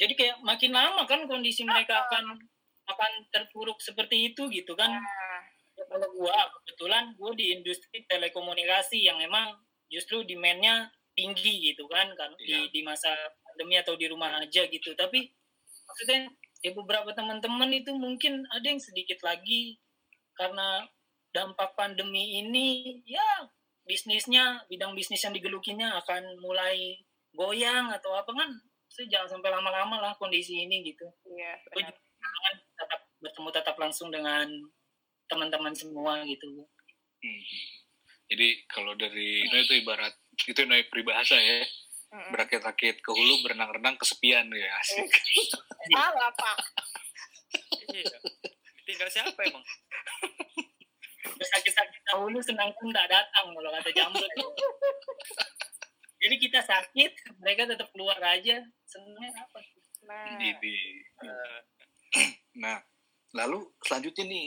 jadi kayak makin lama kan kondisi mereka akan akan terpuruk seperti itu gitu kan. Nah, Ya, kalau gua kebetulan gua di industri telekomunikasi yang emang justru demand-nya tinggi gitu kan kan Iya. di di masa pandemi atau di rumah aja gitu. Tapi maksudnya ya beberapa teman-teman itu mungkin ada yang sedikit lagi karena dampak pandemi ini ya bisnisnya bidang bisnis yang digelukinya akan mulai goyang atau apa kan. Saya jangan sampai lama-lama lah kondisi ini gitu. Iya, Gua benar. juga kangen tetap bertemu tatap langsung dengan teman-teman semua gitu Hmm. Jadi kalau dari no itu ibarat itu no peribahasa ya. Berakit-rakit ke hulu, berenang-renang kesepian ya asik. Salah, Pak. Iya. Tinggal siapa emang? sakit-sakit dahulu senang pun tak datang kalau kata jambul jadi kita sakit mereka tetap keluar aja senangnya apa Nah, Jadi, Eh, nah lalu selanjutnya nih,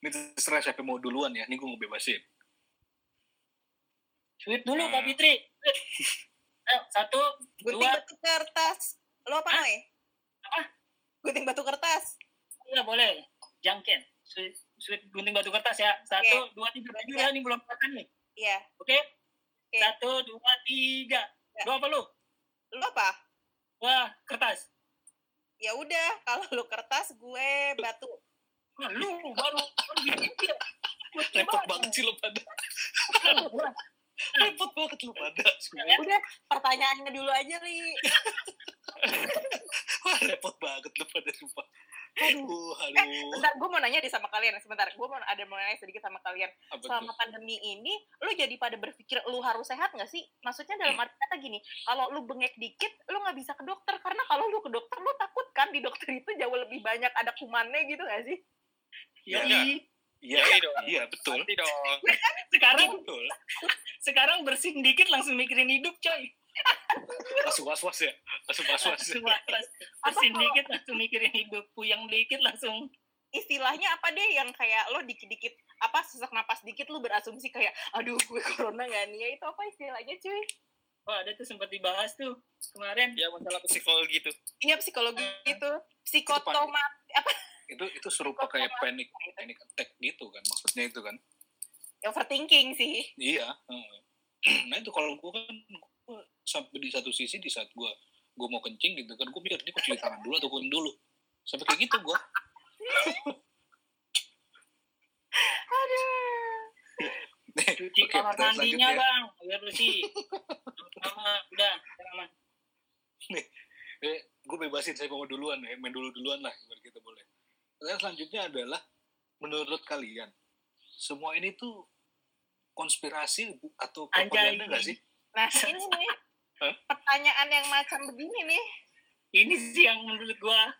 ini terserah siapa mau duluan ya. Ini gue mau bebasin. sweet dulu Nah. kak Fitri Sweet. Ayo, satu gunting dua batu kertas. Lo apa? Noy? Apa? Gunting batu kertas. iya boleh jangken sweet, sweet gunting batu kertas ya satu dua tiga tujuh ya ini belum makan nih Iya. oke Oke. satu dua tiga Ya. dua apa lu Lo apa? wah kertas Ya udah, kalau lu kertas, gue batu. Wah, lu baru. Repot banget sih lo pada. Repot banget lo pada. Udah, pertanyaannya dulu aja, Li. Wah, repot banget lo pada sumpah. Aduh. Aduh, aduh. Bentar, gue mau nanya deh sama kalian. Sebentar, gue mau ada mau nanya sedikit sama kalian. Apa tuh? Selama pandemi ini, lu jadi pada berpikir lu harus sehat nggak sih? Maksudnya dalam arti kata gini, kalau lu bengek dikit, lu nggak bisa ke dokter. Karena kalau lu ke dokter, lu takut kan di dokter itu jauh lebih banyak ada kumannya gitu nggak sih? Iya, Iya. iya, Iya dong. iya, betul. Nanti dong. sekarang Betul. sekarang bersin dikit langsung mikirin hidup coy Langsung was-was ya. Langsung was-was. Langsung was-was. bersin dikit langsung mikirin hidup puyeng dikit langsung Istilahnya apa deh yang kayak lo dikit-dikit, apa sesak napas dikit lu berasumsi kayak, aduh gue corona nggak nih ya itu apa istilahnya cuy? wah ada tuh sempat dibahas tuh kemarin Ya masalah psikologi gitu. Iya psikologi Hmm. itu, psikotomat, apa? Itu itu serupa kayak panic panic attack gitu kan. Maksudnya itu kan. Overthinking sih. Iya. Nah itu kalau gue kan gua sampai di satu sisi di saat gue gue mau kencing gitu kan gue mikir ini kok cuci tangan dulu atau kuning dulu sampai kayak gitu gue cuci Oke, kamar mandinya selanjutnya. bang biar bersih Lama, udah lama. eh, gue bebasin saya mau duluan ya main dulu duluan lah biar kita boleh pertanyaan selanjutnya adalah menurut kalian semua ini tuh konspirasi atau propaganda nggak sih? Nah ini nih, pertanyaan yang macam begini nih. ini sih yang menurut gua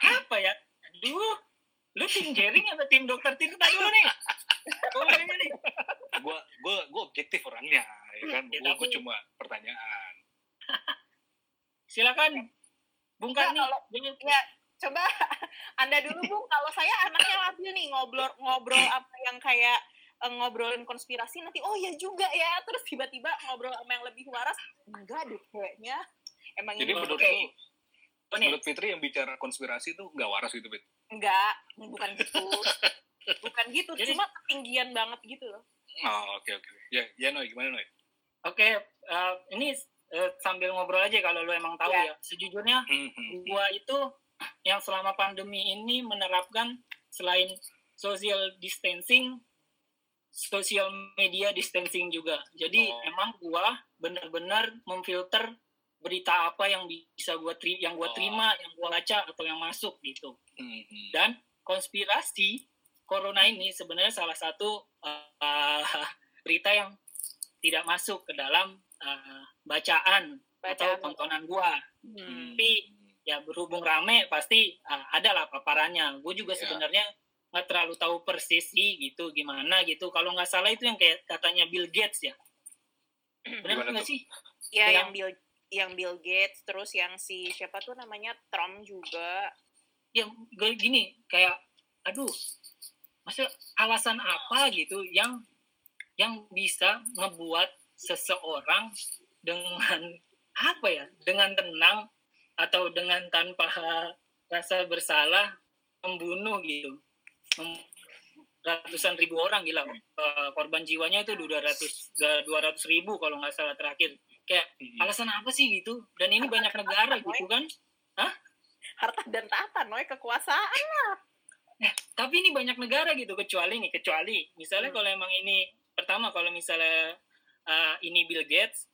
apa ya? Aduh lu tim jaring atau tim dokter Tirta dulu nih? Nih gue gue gue objektif orangnya ya kan? Ya, gue tapi- cuma pertanyaan. Silakan Bung Ya, Karni. kalau- Jangan- Ya, coba Anda dulu Bung, kalau saya anaknya labil nih ngobrol ngobrol apa yang kayak eh, ngobrolin konspirasi nanti oh ya juga ya terus tiba-tiba ngobrol sama yang lebih waras enggak deh kayaknya emang jadi menurut oke. lu Oh, nih. menurut Fitri yang bicara konspirasi itu nggak waras gitu Fit enggak bukan gitu bukan gitu Jadi- cuma ketinggian banget gitu loh oh oke oke ya ya Noy gimana Noy Oke, eh, ini eh, sambil ngobrol aja kalau lu emang tahu Ya. ya. Sejujurnya Hmm, hmm. gua itu yang selama pandemi ini menerapkan selain social distancing, social media distancing juga. Jadi Oh. emang gua benar-benar memfilter berita apa yang bisa gua teri- yang gua Oh. terima, yang gua baca atau yang masuk gitu. Hmm, hmm. Dan konspirasi corona ini sebenarnya salah satu uh, berita yang tidak masuk ke dalam uh, bacaan, atau Bacaan. tontonan gua. Hmm. Tapi ya berhubung rame pasti uh, ada lah paparannya. Gue juga Ya. sebenarnya nggak terlalu tahu persis sih gitu gimana gitu. Kalau nggak salah itu yang kayak katanya Bill Gates ya. Benar Gimana nggak sih? Ya Yang- yang Bill yang Bill Gates terus yang si siapa tuh namanya Trump juga. Ya gue gini kayak aduh masa alasan apa gitu yang yang bisa ngebuat seseorang dengan apa ya dengan tenang atau dengan tanpa rasa bersalah membunuh gitu. Ratusan ribu orang gila. Eh, korban jiwanya itu 200 200 ribu kalau nggak salah terakhir. Kayak Hmm. alasan apa sih gitu? Dan ini banyak negara gitu kan? Harta dan tahta, noy kekuasaan. tapi ini banyak negara gitu kecuali nih kecuali misalnya Hmm. kalau emang ini pertama kalau misalnya uh, ini Bill Gates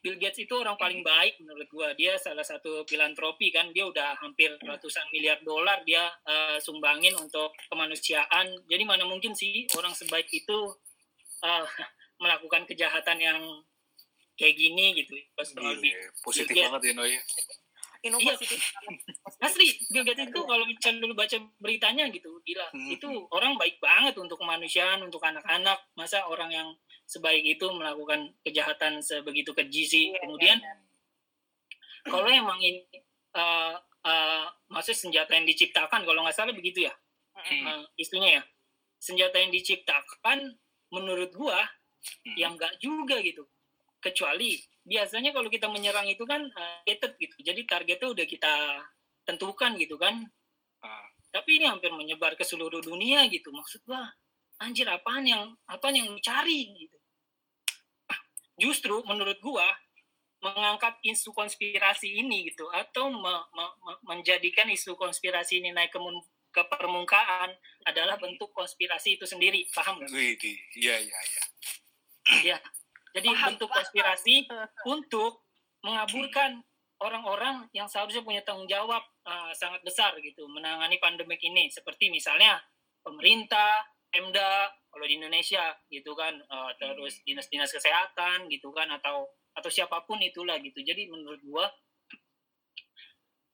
Bill Gates itu orang paling baik menurut gua dia salah satu filantropi kan dia udah hampir ratusan miliar dolar dia uh, sumbangin untuk kemanusiaan jadi mana mungkin sih orang sebaik itu uh, melakukan kejahatan yang kayak gini gitu Pas Gila, lebih- ya. positif Iya. banget ya Noy Ino Iya. positif. Asli, Bill Gates itu kalau misalnya dulu baca beritanya gitu, gila. Hmm. Itu orang baik banget untuk kemanusiaan, untuk anak-anak. Masa orang yang sebaik itu melakukan kejahatan sebegitu keji sih. Iya, Kemudian iya, kalau emang ini uh, uh, maksud senjata yang diciptakan, kalau nggak salah begitu ya, Mm-mm. uh, isunya ya. Senjata yang diciptakan menurut gua Hmm. yang nggak juga gitu. Kecuali biasanya kalau kita menyerang itu kan uh, targeted gitu. Jadi targetnya udah kita tentukan gitu kan. Ah. Tapi ini hampir menyebar ke seluruh dunia gitu. Maksud gua, anjir apaan yang apaan yang cari gitu. Justru menurut gua mengangkat isu konspirasi ini gitu atau me- me- me- menjadikan isu konspirasi ini naik ke, ke permukaan adalah bentuk konspirasi itu sendiri. Paham nggak? Iya iya iya. Ya. Jadi Paham, bentuk paham. konspirasi untuk mengaburkan orang-orang yang seharusnya punya tanggung jawab uh, sangat besar gitu menangani pandemik ini seperti misalnya pemerintah, Pemda kalau di Indonesia gitu kan uh, terus dinas-dinas kesehatan gitu kan atau atau siapa pun itulah gitu. Jadi menurut gua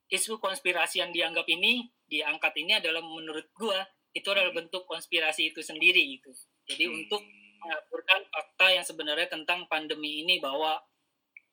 isu konspirasi yang dianggap ini diangkat ini adalah menurut gua itu adalah bentuk konspirasi itu sendiri gitu. Jadi untuk mengaburkan fakta yang sebenarnya tentang pandemi ini bahwa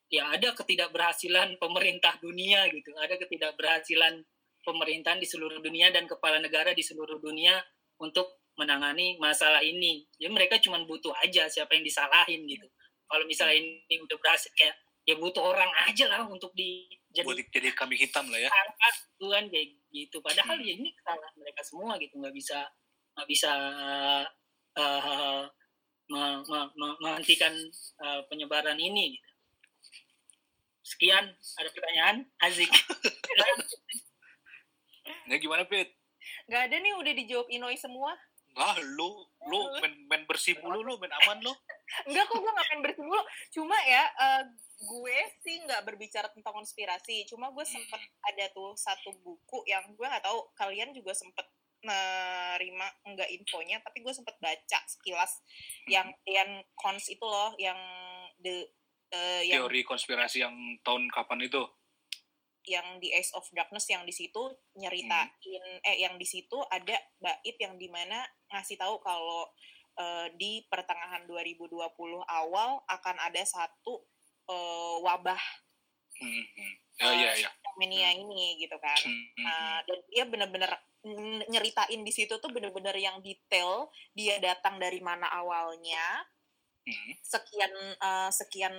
ya ada ketidakberhasilan pemerintah dunia gitu, ada ketidakberhasilan pemerintahan di seluruh dunia dan kepala negara di seluruh dunia untuk menangani masalah ini. Jadi mereka cuma butuh aja siapa yang disalahin gitu. Kalau misalnya ini udah berhasil kayak ya butuh orang aja lah untuk di jadi buat jadi kambing hitam lah ya angkat Tuhan kayak gitu. Padahal Hmm. ya ini kesalahan mereka semua gitu, nggak bisa nggak bisa uh, me- me- me- menghentikan uh, penyebaran ini. Gitu. Sekian, ada pertanyaan? Azik. ya gimana Pit Gak ada nih udah dijawab Inoi semua. Ah lu lu main, main bersih mulu lu main aman lu. Enggak kok gue gak main bersih dulu. Cuma ya eh, gue sih nggak berbicara tentang konspirasi. Cuma gue sempet ada tuh satu buku yang gue nggak tahu kalian juga sempet nerima enggak infonya tapi gue sempet baca sekilas yang yang cons itu loh yang the eh, yang teori konspirasi yang tahun kapan itu yang di Ace of Darkness yang di situ nyeritain eh yang di situ ada bait yang di mana ngasih tahu kalau eh, di pertengahan 2020 awal akan ada satu eh, wabah hmm, hmm. ya ya ya mania ini gitu kan. Hmm, hmm, Nah, dan dia bener-bener nyeritain di situ tuh bener-bener yang detail dia datang dari mana awalnya. Hmm. sekian eh, sekian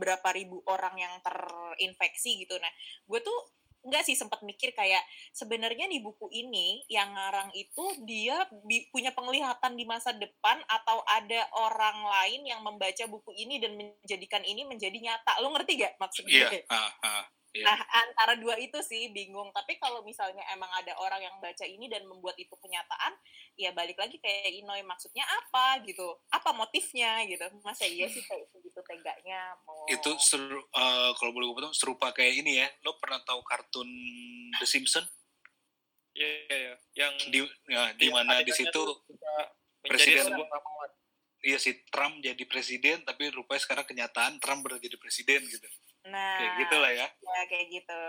berapa ribu orang yang terinfeksi gitu. Nah, gue tuh enggak sih sempat mikir kayak sebenarnya di buku ini yang ngarang itu dia bi- punya penglihatan di masa depan atau ada orang lain yang membaca buku ini dan menjadikan ini menjadi nyata. Lo ngerti gak maksud gue? iya ah, ah. Nah, antara dua itu sih bingung. Tapi kalau misalnya emang ada orang yang baca ini dan membuat itu kenyataan, ya balik lagi kayak Inoy maksudnya apa gitu. Apa motifnya gitu. Masa iya sih kayak segitu teganya mau itu seru, eh, kalau boleh gue potong serupa kayak ini ya lo pernah tahu kartun The Simpsons Iya, iya, iya. Yang di ya, di Iya, mana di adegannya situ presiden- iya si Trump jadi presiden tapi rupanya sekarang kenyataan Trump benar jadi presiden gitu Nah, kayak gitulah ya ya kayak gitu.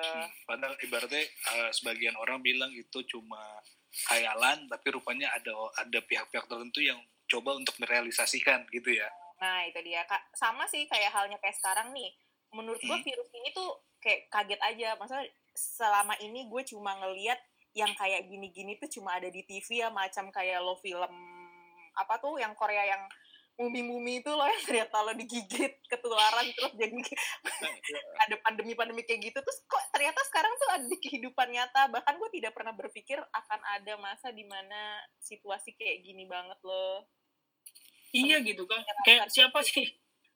padahal ibaratnya eh, sebagian orang bilang itu cuma khayalan tapi rupanya ada ada pihak-pihak tertentu yang coba untuk merealisasikan gitu ya Nah, itu dia. Kak, sama sih kayak halnya kayak sekarang nih. Menurut gue Hmm. virus ini tuh kayak kaget aja. Maksudnya selama ini gue cuma ngeliat yang kayak gini-gini tuh cuma ada di TV ya. Macam kayak lo film, apa tuh yang Korea yang mumi-mumi itu loh yang ternyata lo digigit ketularan terus jadi ada pandemi-pandemi kayak gitu terus kok ternyata sekarang tuh ada di kehidupan nyata bahkan gue tidak pernah berpikir akan ada masa di mana situasi kayak gini banget loh Iya gitu kan. Kayak siapa sih?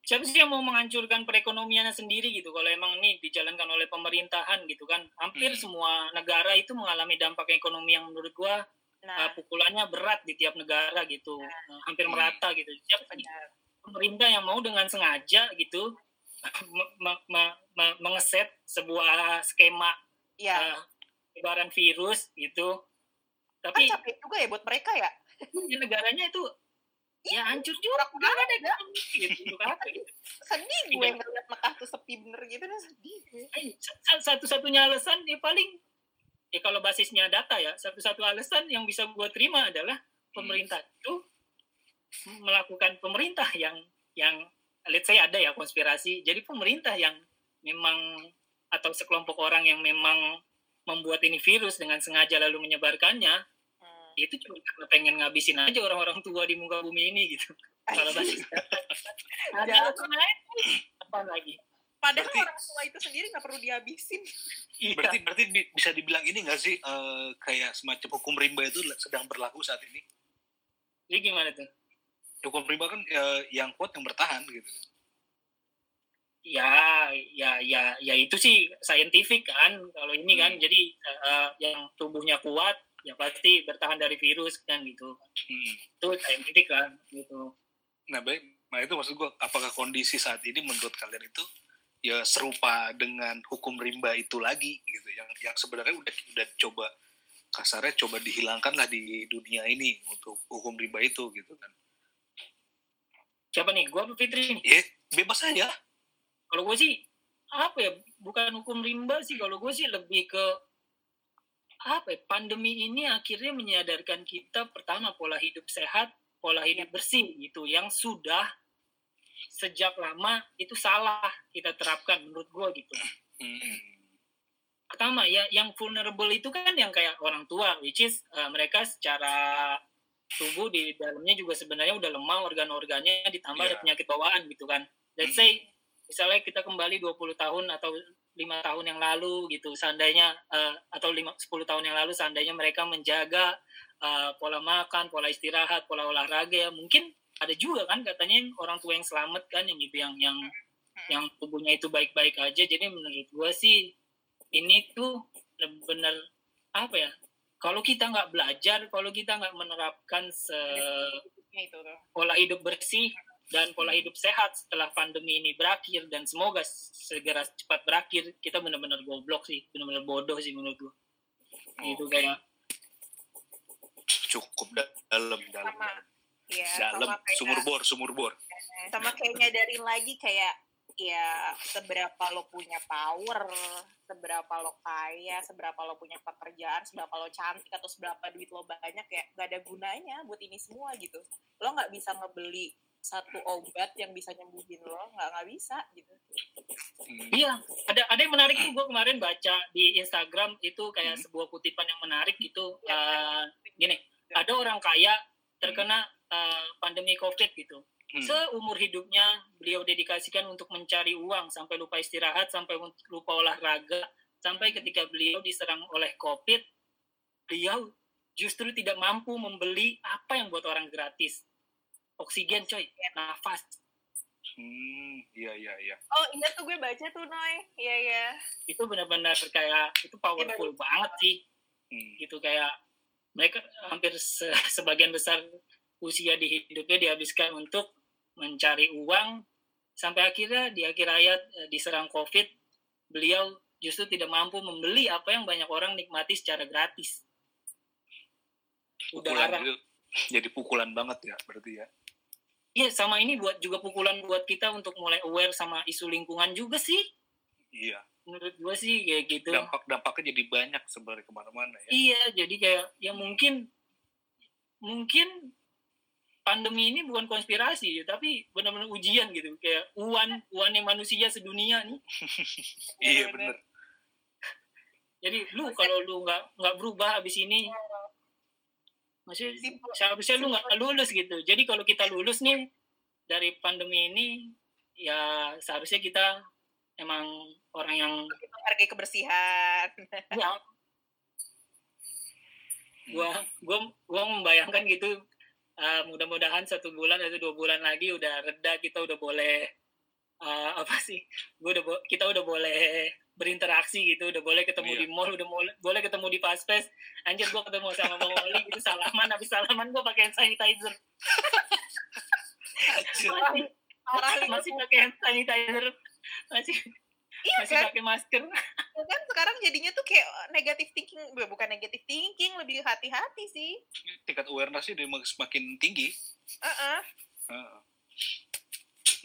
Siapa sih yang mau menghancurkan perekonomiannya sendiri gitu kalau emang ini dijalankan oleh pemerintahan gitu kan. Hampir Hmm. semua negara itu mengalami dampak ekonomi yang menurut gua nah uh, pukulannya berat di tiap negara gitu. Uh, hampir Hmm. merata gitu. Siapa benar pemerintah yang mau dengan sengaja gitu me- me- me- me- mengeset sebuah skema ya uh, virus gitu. kan Tapi capek juga ya buat mereka ya di negaranya itu ya hancur juga gak ada ekonomi gitu kan. sedih gue Tidak. ngeliat Mekah tuh sepi bener gitu nah sedih gue Eh, sa- satu-satunya alasan ya paling ya kalau basisnya data ya satu-satu alasan yang bisa gue terima adalah pemerintah itu melakukan pemerintah yang yang let's say ada ya konspirasi. Jadi pemerintah yang memang atau sekelompok orang yang memang membuat ini virus dengan sengaja lalu menyebarkannya Hmm. itu cuma karena pengen ngabisin aja orang-orang tua di muka bumi ini gitu. Kalau basis ada lain apa lagi padahal Berarti- orang tua itu sendiri nggak perlu dihabisin. Iya. berarti berarti bi- bisa dibilang ini nggak sih eh, kayak semacam hukum rimba itu sedang berlaku saat ini? Jadi gimana tuh? Hukum rimba kan eh, yang kuat yang bertahan gitu. Ya ya ya ya itu sih scientific kan kalau ini kan. Hmm. jadi eh, yang tubuhnya kuat ya pasti bertahan dari virus kan gitu. Hmm. itu scientific kan gitu. Nah baik, nah itu maksud gue, apakah kondisi saat ini menurut kalian itu ya serupa dengan hukum rimba itu lagi gitu, yang yang sebenarnya udah udah coba kasarnya coba dihilangkan lah di dunia ini untuk hukum rimba itu gitu kan? siapa nih? Gua apa Fitri nih. Ya bebas aja. kalau gue sih apa ya bukan hukum rimba sih. Kalau gue sih lebih ke apa ya, pandemi ini akhirnya menyadarkan kita pertama pola hidup sehat pola hidup bersih gitu. Yang sudah sejak lama itu salah kita terapkan menurut gue gitu Hmm. pertama ya yang vulnerable itu kan yang kayak orang tua which is uh, mereka secara tubuh di dalamnya juga sebenarnya udah lemah organ-organnya ditambah ada Iya. penyakit bawaan gitu kan let's say misalnya kita kembali 20 tahun atau lima tahun yang lalu gitu seandainya uh, atau lima 10 tahun yang lalu seandainya mereka menjaga uh, pola makan pola istirahat pola olahraga ya mungkin ada juga kan katanya yang orang tua yang selamat kan yang gitu yang yang yang tubuhnya itu baik-baik aja. Jadi menurut gua sih ini tuh benar apa ya kalau kita nggak belajar kalau kita nggak menerapkan se itu pola hidup bersih dan pola hidup sehat setelah pandemi ini berakhir dan semoga segera cepat berakhir kita benar-benar goblok sih benar-benar bodoh sih menurut gua. Gitu Oke. kayak Cukup da- dalam ya dalam sama kayak sumur bor sumur bor. sama kayak nyadarin lagi kayak ya seberapa lo punya power, seberapa lo kaya, seberapa lo punya pekerjaan, seberapa lo cantik atau seberapa duit lo banyak ya gak ada gunanya buat ini semua gitu. Lo nggak bisa ngebeli satu obat yang bisa nyembuhin lo, nggak nggak bisa gitu. Hmm. Iya, ada ada yang menarik tuh gue kemarin baca di Instagram itu kayak Hmm. sebuah kutipan yang menarik gitu. Eh, gini, ada orang kaya terkena eh, pandemi COVID gitu. Hmm. Seumur hidupnya beliau dedikasikan untuk mencari uang sampai lupa istirahat, sampai lupa olahraga, sampai ketika beliau diserang oleh COVID, beliau justru tidak mampu membeli apa yang buat orang gratis. Oksigen coy, nafas. Hmm, iya iya iya. Oh iya tuh gue baca tuh Noy, iya iya. Itu benar-benar kayak itu powerful banget sih. Hmm. gitu kayak mereka hampir se- sebagian besar usia di hidupnya dihabiskan untuk mencari uang sampai akhirnya di akhir hayat eh, diserang covid beliau justru tidak mampu membeli apa yang banyak orang nikmati secara gratis. Pukulan udara itu jadi pukulan banget ya berarti ya. iya sama ini buat juga pukulan buat kita untuk mulai aware sama isu lingkungan juga sih. Iya. Menurut gua sih kayak gitu. Dampak dampaknya jadi banyak sebenarnya ke mana-mana ya. Iya jadi kayak ya mungkin mungkin pandemi ini bukan konspirasi ya, tapi benar-benar ujian gitu. Kayak uan uannya manusia sedunia nih. Iya bener jadi lu kalau lu nggak nggak berubah habis ini maksudnya seharusnya lu nggak lulus gitu. Jadi kalau kita lulus nih dari pandemi ini ya seharusnya kita emang orang yang Menghargai kebersihan. ya gua gua gua membayangkan gitu uh, mudah-mudahan satu bulan atau dua bulan lagi udah reda kita udah boleh uh, apa sih gua udah bo- kita udah boleh berinteraksi gitu udah boleh ketemu Iya. di mall udah boleh boleh ketemu di paspes anjir gua ketemu sama bang Oli gitu salaman habis salaman gua pakai hand sanitizer. Masih, masih pakai hand sanitizer. Masih Iya masih kan? pakai masker kan sekarang jadinya tuh kayak negatif thinking, bukan negatif thinking, lebih hati-hati sih. tingkat awarenessnya mak- semakin tinggi. Heeh. Heeh.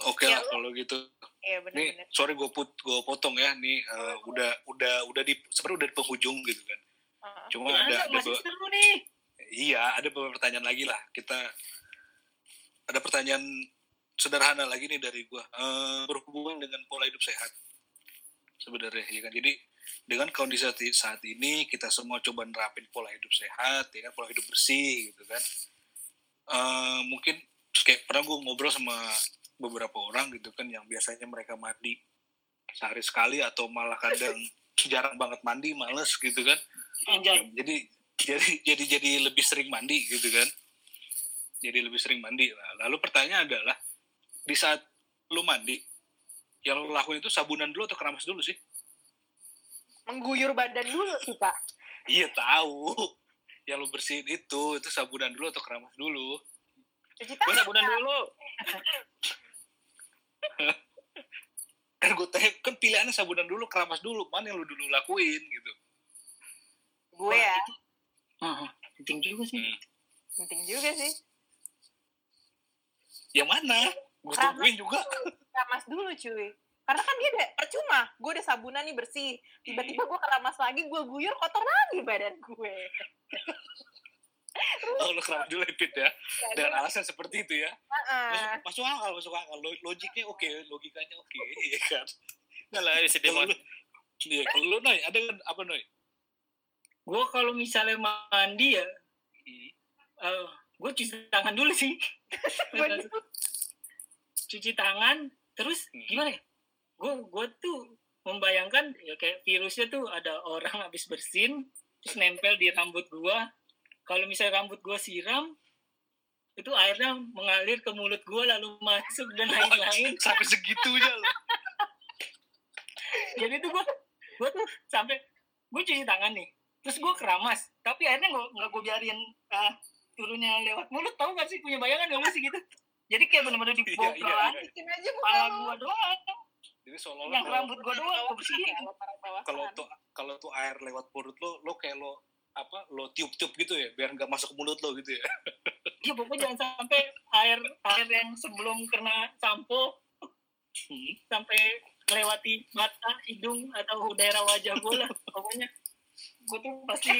oke Ya, lah lu- kalau gitu. Iya nih benar-benar. sorry gue put gue potong ya. Nih eh, udah udah udah di sebenarnya udah di penghujung gitu kan. Heeh. cuma Gimana, ada ada be- seru nih. iya ada beberapa pertanyaan lagi lah. Kita ada pertanyaan sederhana lagi nih dari gue Eh, berhubungan dengan pola hidup sehat sebenarnya ya kan? Jadi dengan kondisi saat- ini kita semua coba nerapin pola hidup sehat ya kan? Pola hidup bersih gitu kan? Eh, mungkin kayak pernah gue ngobrol sama beberapa orang gitu kan? Yang biasanya mereka mandi sehari sekali atau malah kadang jarang banget mandi males gitu kan? Anjay. Jadi jadi jadi jadi lebih sering mandi gitu kan? Jadi lebih sering mandi Nah, lalu pertanyaan adalah di saat lu mandi yang lu lakuin itu sabunan dulu atau keramas dulu sih Mengguyur badan dulu sih, Pak. iya tahu yang lu bersihin itu itu sabunan dulu atau keramas dulu Cuci Gue sabunan dulu. kan gue tanya kan pilihannya sabunan dulu keramas dulu mana yang lu dulu lakuin gitu Gue ya. Ah, penting juga sih Hmm. Penting juga sih. yang mana gue tungguin juga Keramas dulu, cuy. Karena kan dia udah percuma. Gue udah sabunan nih bersih. Tiba-tiba gue keramas lagi, gue guyur kotor lagi badan gue. oh lu keramas dulu Pit ya dengan alasan seperti itu ya Heeh. masuk, masuk akal masuk akal Lo- logiknya oke logikanya oke ya kan Enggak lah, demon. lu iya kalau lu Noy ada kan apa Noy gue kalau misalnya mandi ya Hmm. gue cuci tangan dulu sih. cuci tangan terus Hmm. gimana ya? Gue gue tuh membayangkan ya kayak virusnya tuh ada orang habis bersin terus nempel di rambut gue kalau misalnya rambut gue siram itu airnya mengalir ke mulut gue lalu masuk dan lain-lain. sampai segitunya loh jadi tuh gue gue tuh sampai gue cuci tangan nih terus gue keramas tapi akhirnya nggak nggak gue biarin ah, turunnya lewat mulut tau gak sih? Punya bayangan gak sih gitu jadi kayak bener-bener di Iya, bawah iya, iya. Bikin aja kepala muka lu. gue doang jadi seolah-olah yang rambut gue doang gue bersihin kalau kan. tuh kalau tuh air lewat mulut lo lo kayak lo apa lo tiup-tiup gitu ya biar nggak masuk ke mulut lo gitu ya ya pokoknya jangan sampai air air yang sebelum kena sampo Hmm. sampai melewati mata hidung atau daerah wajah gue lah pokoknya gue tuh pasti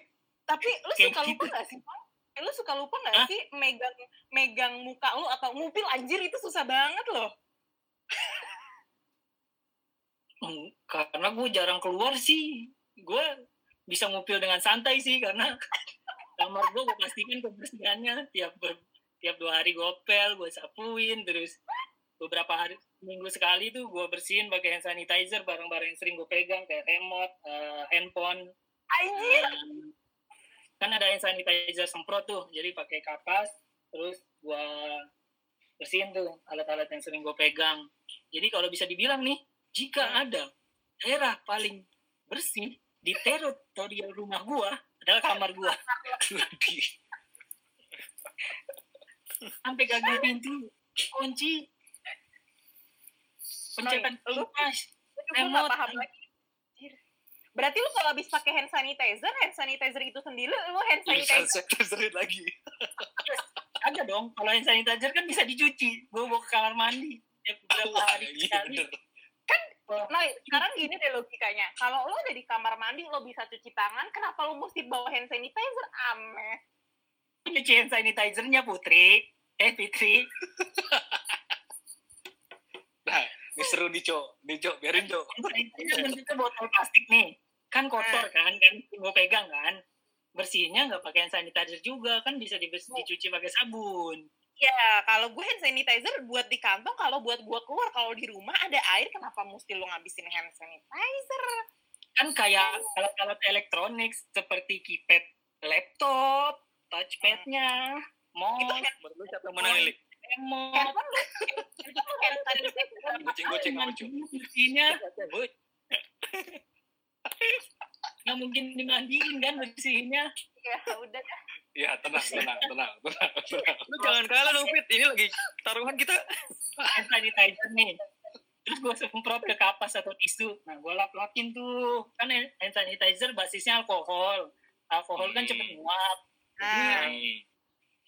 Tapi lu suka lupa gitu. gak sih? Pak? Eh, Lu suka lupa gak Hah? sih megang megang muka lu atau ngupil anjir itu susah banget loh. Karena gue jarang keluar sih gue bisa ngupil dengan santai sih karena kamar gue gue pastikan kebersihannya tiap ber- tiap dua hari gue pel gue sapuin terus beberapa hari minggu sekali tuh gue bersihin pakai hand sanitizer barang-barang yang sering gue pegang kayak remote eh, handphone Anjir. Kan ada hand sanitizer semprot tuh jadi pakai kapas terus gua bersihin tuh alat-alat yang sering gue pegang. Jadi kalau bisa dibilang nih jika ada daerah paling bersih di teritorial rumah gua adalah kamar gua. Sampai gagal pintu kunci. Pencetan gak remote. paham lagi. Berarti lu kalau habis pakai hand sanitizer, hand sanitizer itu sendiri lu hand sanitizer sanitizerin lagi Ada dong. Kalau hand sanitizer kan bisa dicuci. Gue bawa ke kamar mandi. Tiap beberapa hari Iya, sekali. bener. Nah, sekarang gini deh logikanya. Kalau lo ada di kamar mandi, lo bisa cuci tangan, kenapa lo mesti bawa hand sanitizer? Aneh. Cuci hand sanitizer-nya Putri. Eh Fitri. Nah, ini seru nih, Cok. Nih, Cok, biarin, Cok. Hand sanitizer bentuknya botol plastik nih. Kan kotor kan, kan gue pegang kan. Bersihnya nggak pakai hand sanitizer juga kan bisa dibers- dicuci pakai sabun. Ya, kalau gue hand sanitizer buat di kantong, kalau buat gue keluar, kalau di rumah ada air, kenapa mesti lo ngabisin hand sanitizer? Kan kayak alat-alat elektronik seperti keypad laptop, touchpadnya, mouse, lu siapa yang menang nih, Lik? remote, Handphone lo, handphone nggak mungkin dimandiin kan bersihnya. Ya, udah dah. Ya, tenang, tenang, tenang, tenang, tenang. Lu jangan kalah dong, Fit. Ini lagi taruhan kita. hand sanitizer nih. Terus gue semprot ke kapas atau tisu. Nah, gue lap-lapin tuh. Kan hand sanitizer basisnya alkohol. Alkohol kan Hmm. cepet nguap. Nah, Hmm.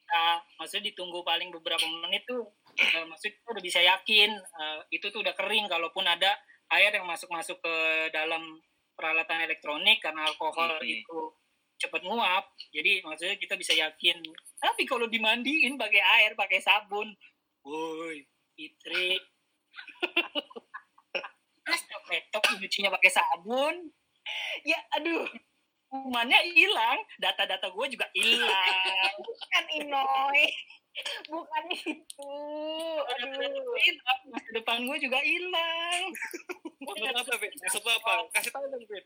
Nah, maksudnya ditunggu paling beberapa menit tuh. eh, maksudnya udah bisa yakin eh, itu tuh udah kering. Kalaupun ada air yang masuk-masuk ke dalam peralatan elektronik karena alkohol Hmm. itu cepet nguap. Jadi maksudnya kita bisa yakin. Tapi kalau dimandiin pakai air, pakai sabun, woi, Fitri. Laptop nyucinya pakai sabun, ya aduh, kumannya hilang, data-data gue juga hilang. bukan Inoy. Bukan itu. Aduh. masa depan gue juga hilang. Maksud apa, Fit? Maksud apa? Kasih tahu dong, Fit.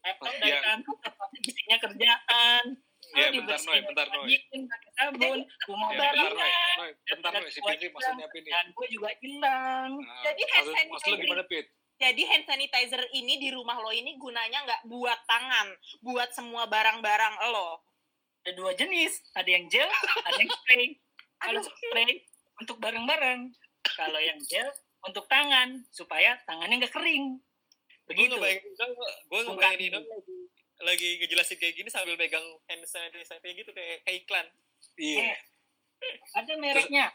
Laptop Ya. dari kantor, tapi isinya kerjaan. Ya, Oh, bentar, Noy, bentar, Noy. pakai sabun, Ya, bentar, Noy. Noy, bentar, Noy. Si Fitri maksudnya apa ini? dan gue juga hilang. Nah, Jadi hand maksud, maksud lu sanitizer gimana, Fit? Jadi hand sanitizer ini di rumah lo ini gunanya nggak buat tangan, buat semua barang-barang lo. Ada dua jenis, ada yang gel, ada yang spray. Kalau spray untuk barang-barang, kalau yang gel untuk tangan supaya tangannya nggak kering. Gue Begitu. ngebayangin, gue ngebayangin Ino lagi, lagi ngejelasin kayak gini sambil megang hand sanitizer gitu kayak, kayak iklan. Iya. Ada mereknya.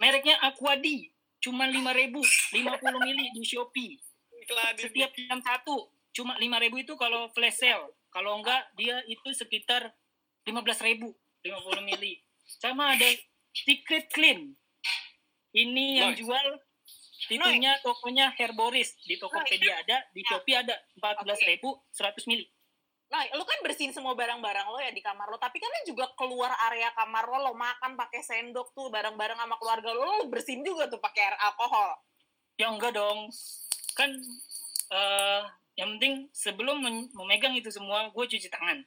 Mereknya Aquadi. Cuma 5000 50 mili di Shopee. Iklan Setiap jam satu. Cuma 5000 itu kalau flash sale. Kalau enggak, dia itu sekitar 15000 50 mili. Sama ada Secret Clean. Ini yang Nice. jual Titunya tokonya Herboris di Tokopedia ada, di Shopee ada 14.000 100 mili. Nah, lo kan bersihin semua barang-barang lo ya di kamar lo, tapi kan lo juga keluar area kamar lo, lo makan pakai sendok tuh bareng-bareng sama keluarga lo, lo bersihin juga tuh pakai air alkohol. Ya enggak dong. Kan eh yang penting sebelum memegang itu semua gue cuci tangan.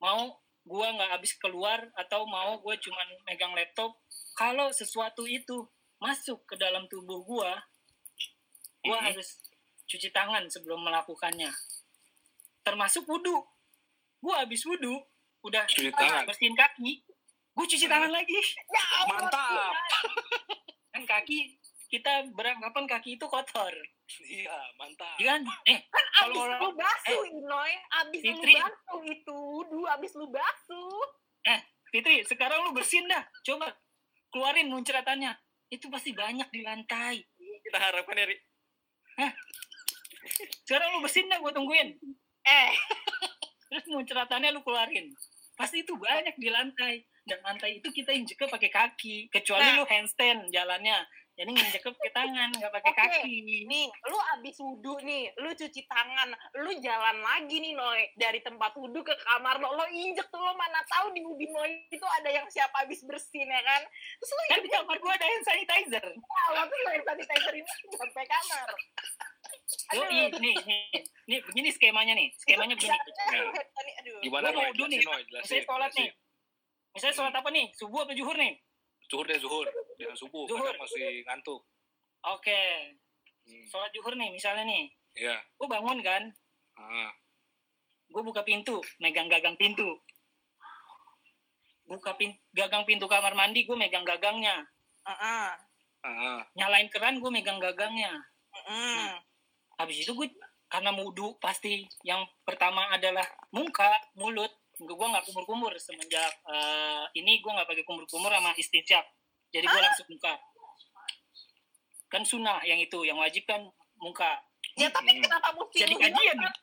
Mau gue nggak habis keluar atau mau gue cuman megang laptop. Kalau sesuatu itu masuk ke dalam tubuh gue, gue Mhm. harus cuci tangan sebelum melakukannya. Termasuk wudhu. Gue habis wudhu, udah Cuci tangan. bersihin kaki, gue cuci tangan lagi. Mantap. Kan kaki kita beranggapan kaki itu kotor. Iya, mantap. Iya kan? Eh, Kan Kalau abis orang- lu basuh, Inoy. Abis lu Fitri. basuh itu, wudhu abis lu basuh. Fitri, sekarang lu bersihin dah. Coba keluarin muncratannya. Itu pasti banyak di lantai. Kita harapkan ya, Ri. Sekarang lu bersihin dah, gue tungguin. Eh, Terus muncratannya lu keluarin. Pasti itu banyak di lantai. Dan lantai itu kita injeknya pakai kaki. Kecuali Nah. lu handstand jalannya. Jadi nginjeknya pakai tangan, nggak pakai Oke. kaki. nih, lu abis wudhu nih, lu cuci tangan, lu jalan lagi nih, Noy. Dari tempat wudhu ke kamar lo, lo injek tuh, lo mana tahu di di Noy itu ada yang siap abis bersin, ya kan? Terus lo Kan di kamar gue ada hand sanitizer. tahu, tuh lo yang sanitizer ini sampai kamar. Yo, nih, nih, nih, nih, begini skemanya nih. Skemanya begini. Aduh, aduh. Gimana, Gua Noy? mau wudhu nih. Jelasin, Noy. Jelasin. Misalnya sholat nih. Misalnya sholat apa nih? Subuh apa zuhur nih? Zuhur deh, zuhur. Jangan subuh, Zuhur. kadang masih ngantuk. Oke. Hmm. Sholat zuhur nih, misalnya nih. Iya. Gue bangun kan, Ah, gue buka pintu, megang gagang pintu. Buka pin gagang pintu kamar mandi, gue megang gagangnya. Heeh. ah. Nyalain keran, gue megang gagangnya. Heeh. Habis itu gue karena mudu pasti yang pertama adalah muka, mulut. Gue nggak kumur-kumur semenjak eh, ini gue nggak pakai kumur-kumur sama istinjak jadi gue langsung muka. Kan sunnah yang itu yang wajib kan muka. Ya tapi Hmm. kenapa mesti jadi kajian. Bilang,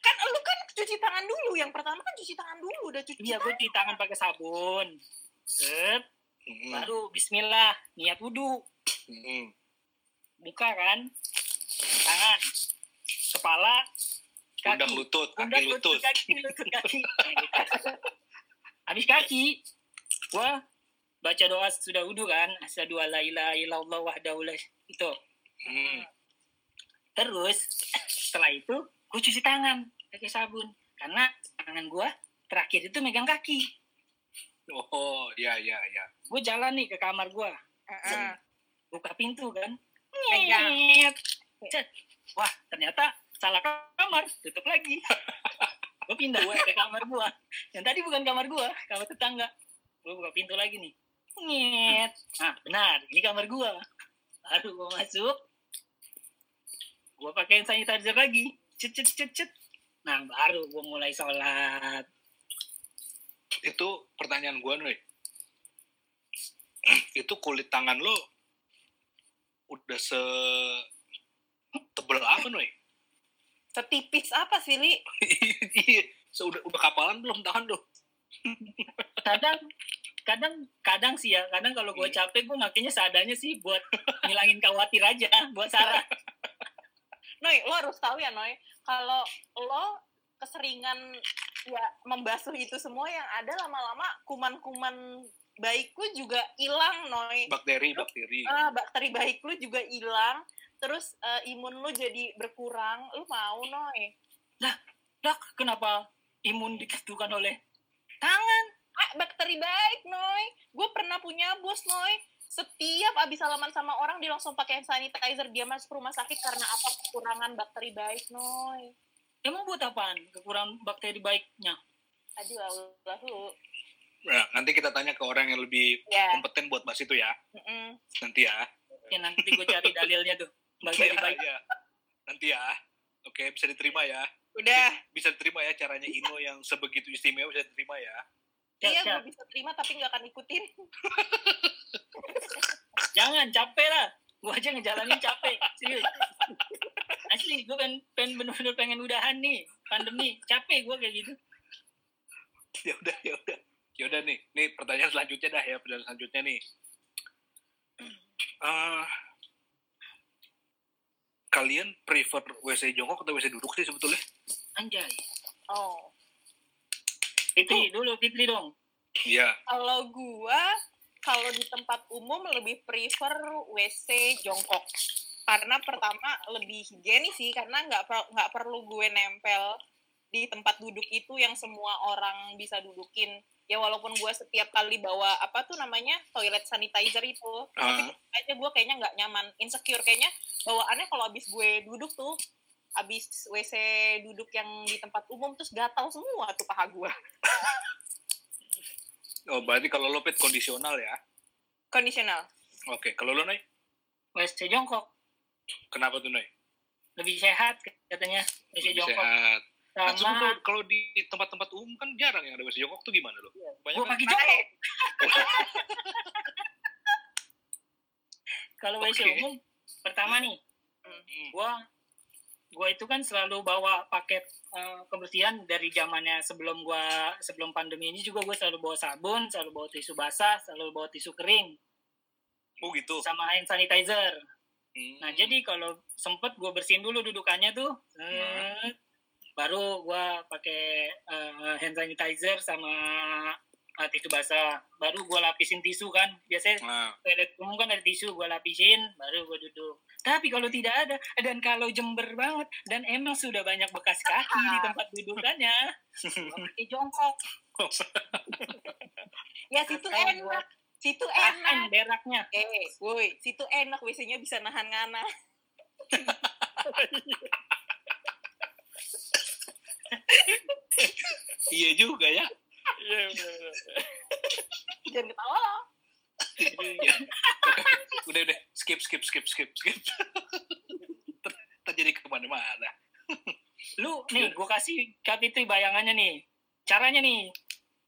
kan lu kan cuci tangan dulu. Yang pertama kan cuci tangan dulu, udah cuci iya gue tangan. cuci tangan pakai sabun. Set. Hmm. baru Bismillah niat wudhu Hmm. muka kan? Tangan. Kepala Pundak kaki lutut, Pundak, kaki lutut. kaki lutut kaki habis kaki gua baca doa sudah wudhu kan asyhadu alla ilaha illallah wahdahu la itu Hmm. terus setelah itu gue cuci tangan pakai sabun karena tangan gua terakhir itu megang kaki Oh, ya ya ya. gue jalan nih ke kamar gua Heeh. buka pintu kan Pegang. Nyet. Wah ternyata salah kamar tutup lagi. Gue pindah ke kamar gua. Yang tadi bukan kamar gua kamar tetangga. Gue buka pintu lagi nih. Nyet. nah benar ini kamar gua. Baru gua masuk. Gua pakein sanitizer lagi. Cet cet cet cet. Nah baru gua mulai sholat. Itu pertanyaan gua nih. Itu kulit tangan lo udah se tebel apa nih? Setipis apa sih, Li? Iya, udah udah kapalan belum tangan lo? kadang kadang kadang sih ya kadang kalau gue capek gue makanya seadanya sih buat ngilangin khawatir aja buat Sarah Noy, lo harus tahu ya, Noy. Kalau lo keseringan ya membasuh itu semua yang ada lama-lama kuman-kuman baik lu juga hilang, Noy. Bakteri, bakteri. Ah, bakteri baik lu juga hilang. Terus eh, imun lu jadi berkurang. Lu mau, Noy? dah kenapa imun ditentukan oleh tangan Ah, bakteri baik, Noy. Gue pernah punya bos, Noy. Setiap abis salaman sama orang, dia langsung pakai hand sanitizer. Dia masuk rumah sakit karena apa? Kekurangan bakteri baik, Noy. emang buat apaan kekurangan bakteri baiknya Aduh, Allah lu. Nah, nanti kita tanya ke orang yang lebih Ya. kompeten buat bahas itu ya. mm-mm. Nanti ya. ya nanti gue cari dalilnya tuh baik iya. Nanti ya. Oke, bisa diterima ya. Udah. Bisa diterima ya caranya Ino yang sebegitu istimewa bisa diterima ya. Siap, iya, gue bisa terima tapi nggak akan ikutin. jangan capek lah gue aja ngejalanin capek serius asli gue pengen, pengen bener-bener pengen udahan nih pandemi capek gue kayak gitu ya udah, ya udah. Ya udah nih. Nih pertanyaan selanjutnya dah ya, pertanyaan selanjutnya nih. Eh, kalian prefer WC jongkok atau WC duduk sih sebetulnya? anjay Oh. Fitri dulu Fitri dong Iya. Kalau gua kalau di tempat umum lebih prefer WC jongkok. Karena pertama lebih higienis sih karena nggak per- nggak perlu gue nempel di tempat duduk itu yang semua orang bisa dudukin. Ya walaupun gue setiap kali bawa apa tuh namanya toilet sanitizer itu, tapi Ah. aja gue kayaknya nggak nyaman, insecure kayaknya bawaannya kalau abis gue duduk tuh abis WC duduk yang di tempat umum terus gatal semua tuh paha gue. Oh, berarti kalau lo pet kondisional ya. Kondisional. Oke, kalau lo Nay, WC jongkok kenapa tuh Nay? lebih sehat katanya WC Lebih jongkok sehat. Sama kalau, kalau di tempat-tempat umum kan jarang yang ada WC jongkok tuh gimana lo? Banyak gue kan? pakai jongkok kalau WC Oke. umum pertama nih Hmm. gua gua itu kan selalu bawa paket eh, kebersihan dari zamannya sebelum gua sebelum pandemi ini juga gue selalu bawa sabun selalu bawa tisu basah selalu bawa tisu kering Oh gitu. sama hand sanitizer Hmm. nah jadi kalau sempet gue bersihin dulu dudukannya tuh set, baru gua pakai eh, hand sanitizer sama eh, tisu basah. Baru gua lapisin tisu kan. Biasanya Nah, toilet umum kan ada tisu gue lapisin baru gue duduk. Tapi kalau tidak ada dan kalau jember banget dan emang sudah banyak bekas kaki di tempat dudukannya gua pakai jongkok. Ya situ enak. Situ tahan enak. beraknya. Eh, woi, situ enak WC-nya bisa nahan ngana. iya juga ya. Jangan ketawa loh. Ya. udah udah skip skip skip skip skip. Ter- Terjadi ke mana-mana. lu nih gue kasih Kak Fitri bayangannya nih caranya nih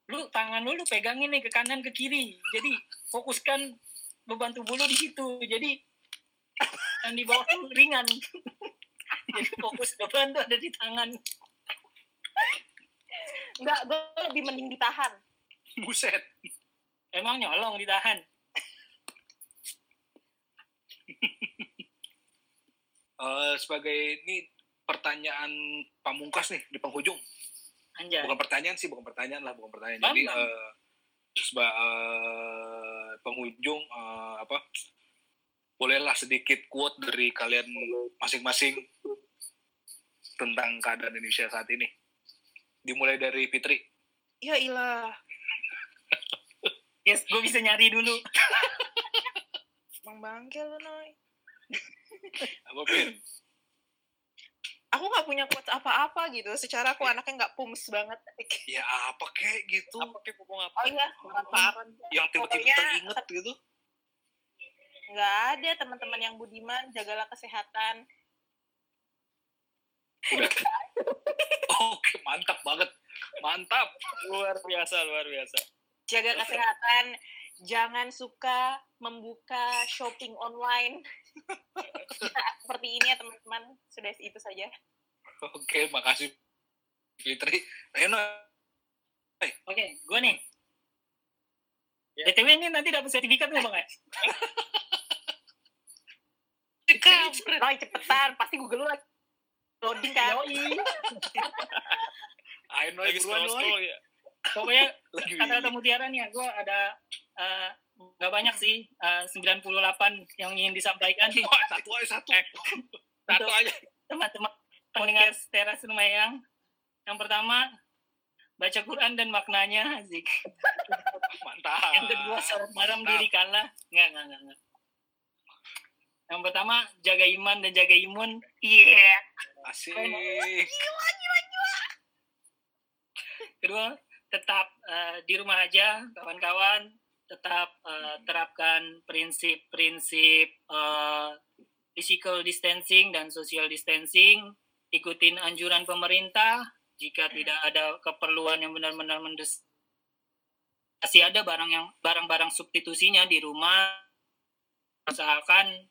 lu tangan lu lu pegangin nih ke kanan ke kiri jadi fokuskan beban tubuh lu di situ jadi yang di bawah tuh ringan jadi fokus beban tuh ada di tangan Enggak, gue lebih mending ditahan. Buset. emang nyolong ditahan Eh, sebagai ini pertanyaan pamungkas nih di penghujung. anjay Bukan pertanyaan sih, bukan pertanyaan lah, bukan pertanyaan. Bang, Jadi bang. eh, seba, eh, penghujung eh, apa? Bolehlah sedikit quote dari kalian masing-masing tentang keadaan Indonesia saat ini. Dimulai dari Fitri. Ya ilah, yes gue bisa nyari dulu Bang Bangke lu, Noy. Apa Fit? Aku nggak punya quotes apa-apa gitu. Secara aku anaknya nggak pums banget. Ya apa kek gitu? apa kayak pokok apa Oh iya, apaan? Yang tiba-tiba Pokoknya teringet gitu? Nggak ada teman-teman yang budiman, jagalah kesehatan. Udah. Oke, mantap banget. Mantap. luar biasa luar biasa Jaga kesehatan, jangan suka membuka shopping online. Seperti ini ya teman-teman. Sudah itu saja. Oke, makasih Fitri. Reno, oke gue nih btw ini nanti dapat sertifikat nggak bang ya Roy cepetan, pasti Google lu lagi loading kan. Yoi. ayo Noy, lagi buruan Noy. ya pokoknya kata-kata mutiara nih ya gue ada eh, nggak banyak sih eh, 98 yang ingin disampaikan Wah, satu aja satu. Eh, satu aja teman-teman pendengar teras Semayang yang pertama baca Quran dan maknanya Zik. Mantap. yang kedua sholat malam diri kala nggak nggak nggak nggak. Yang pertama jaga iman dan jaga imun. Iya. Asik. kedua tetap eh, di rumah aja kawan-kawan. Tetap eh, terapkan prinsip-prinsip eh, physical distancing dan social distancing. Ikutin anjuran pemerintah. Jika tidak ada keperluan yang benar-benar mendesak masih ada barang yang barang-barang substitusinya di rumah. Usahakan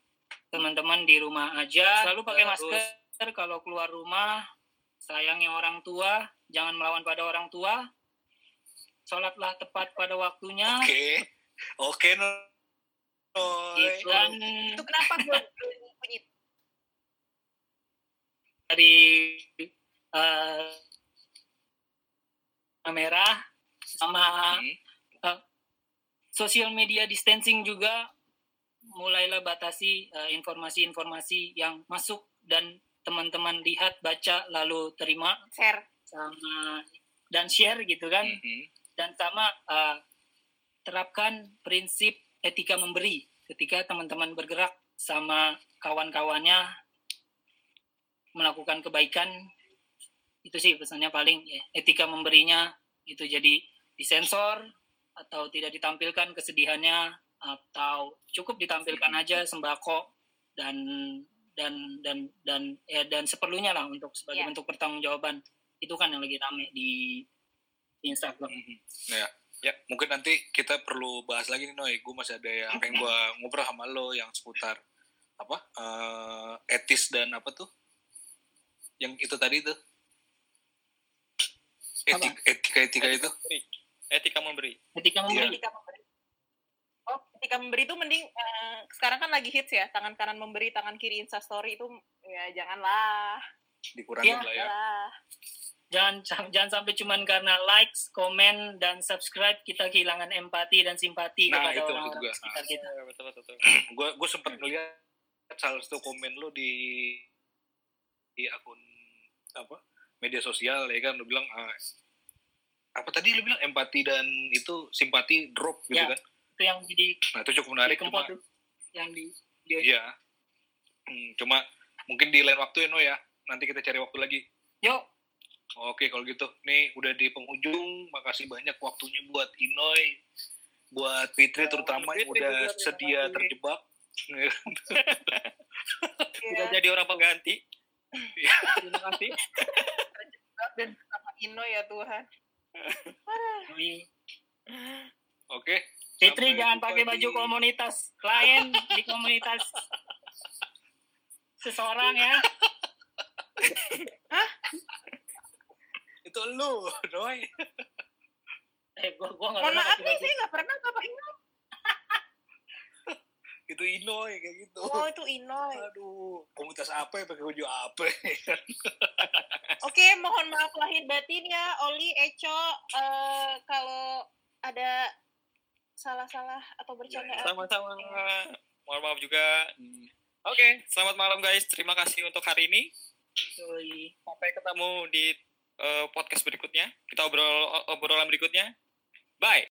teman-teman di rumah aja selalu pakai Terus. masker kalau keluar rumah sayangnya orang tua jangan melawan pada orang tua sholatlah tepat pada waktunya Oke. Oke, Noy. Gitu. dan Itu kenapa gue bunyi dari eh kamera sama Hmm. social media distancing juga mulailah batasi eh, informasi-informasi yang masuk dan teman-teman lihat baca lalu terima share. sama dan share gitu kan Mhm. dan sama eh, terapkan prinsip etika memberi ketika teman-teman bergerak sama kawan-kawannya melakukan kebaikan itu sih pesannya paling ya, etika memberinya itu jadi disensor atau tidak ditampilkan kesedihannya atau cukup ditampilkan aja sembako dan dan dan dan ya dan seperlunya lah untuk sebagai Ya. bentuk pertanggungjawaban itu kan yang lagi rame di, di Instagram Mhm. Ya, ya mungkin nanti kita perlu bahas lagi nih Noy. Gue masih ada yang pengen gue ngobrol sama lo yang seputar apa eh, etis dan apa tuh? Yang itu tadi tuh. Etik, etika etika itu. etika memberi ketika memberi Ketika memberi. Ketika memberi itu mending eh, sekarang kan lagi hits ya, tangan kanan memberi, tangan kiri Insta story itu ya janganlah. Dikurangin Iya, lah ya. Lah. jangan jangan sampai cuman karena likes, komen dan subscribe kita kehilangan empati dan simpati Nah, kepada itu orang-orang maksud gua. sekitar kita. Betul betul betul. gue gue sempat ngeliat salah satu komen lo di di akun apa media sosial ya kan lo bilang ah, apa tadi lo bilang empati dan itu simpati drop gitu Ya. kan Itu yang jadi nah itu cukup menarik cuma tuh yang di dia. Iya. Hmm, cuma mungkin di lain waktu ya no ya. Nanti kita cari waktu lagi. Yuk, oke kalau gitu. Nih udah di penghujung. Makasih banyak waktunya buat Inoy buat Fitri terutama yang udah sedia terjebak. Udah Ya, jadi orang pengganti. Terima kasih. dan sama Ino ya Tuhan. Oke. Fitri Sampai jangan pakai baju di- komunitas lain di komunitas seseorang ya. Itu lu, Doi. Eh, gua gua nggak Mohon pernah maaf nih, saya nggak pernah pakai Inoy. Itu Inoy kayak gitu. Oh, itu Inoy. Aduh, komunitas apa ya pakai baju apa? Oke, mohon maaf lahir batin ya, Oli, Eco, eh, kalau ada salah-salah atau bercandaan. Sama-sama. Mohon maaf juga. Hmm. Oke, selamat malam guys. Terima kasih untuk hari ini. Yoi. Sampai ketemu di eh, podcast berikutnya. Kita obrol obrolan berikutnya. Bye.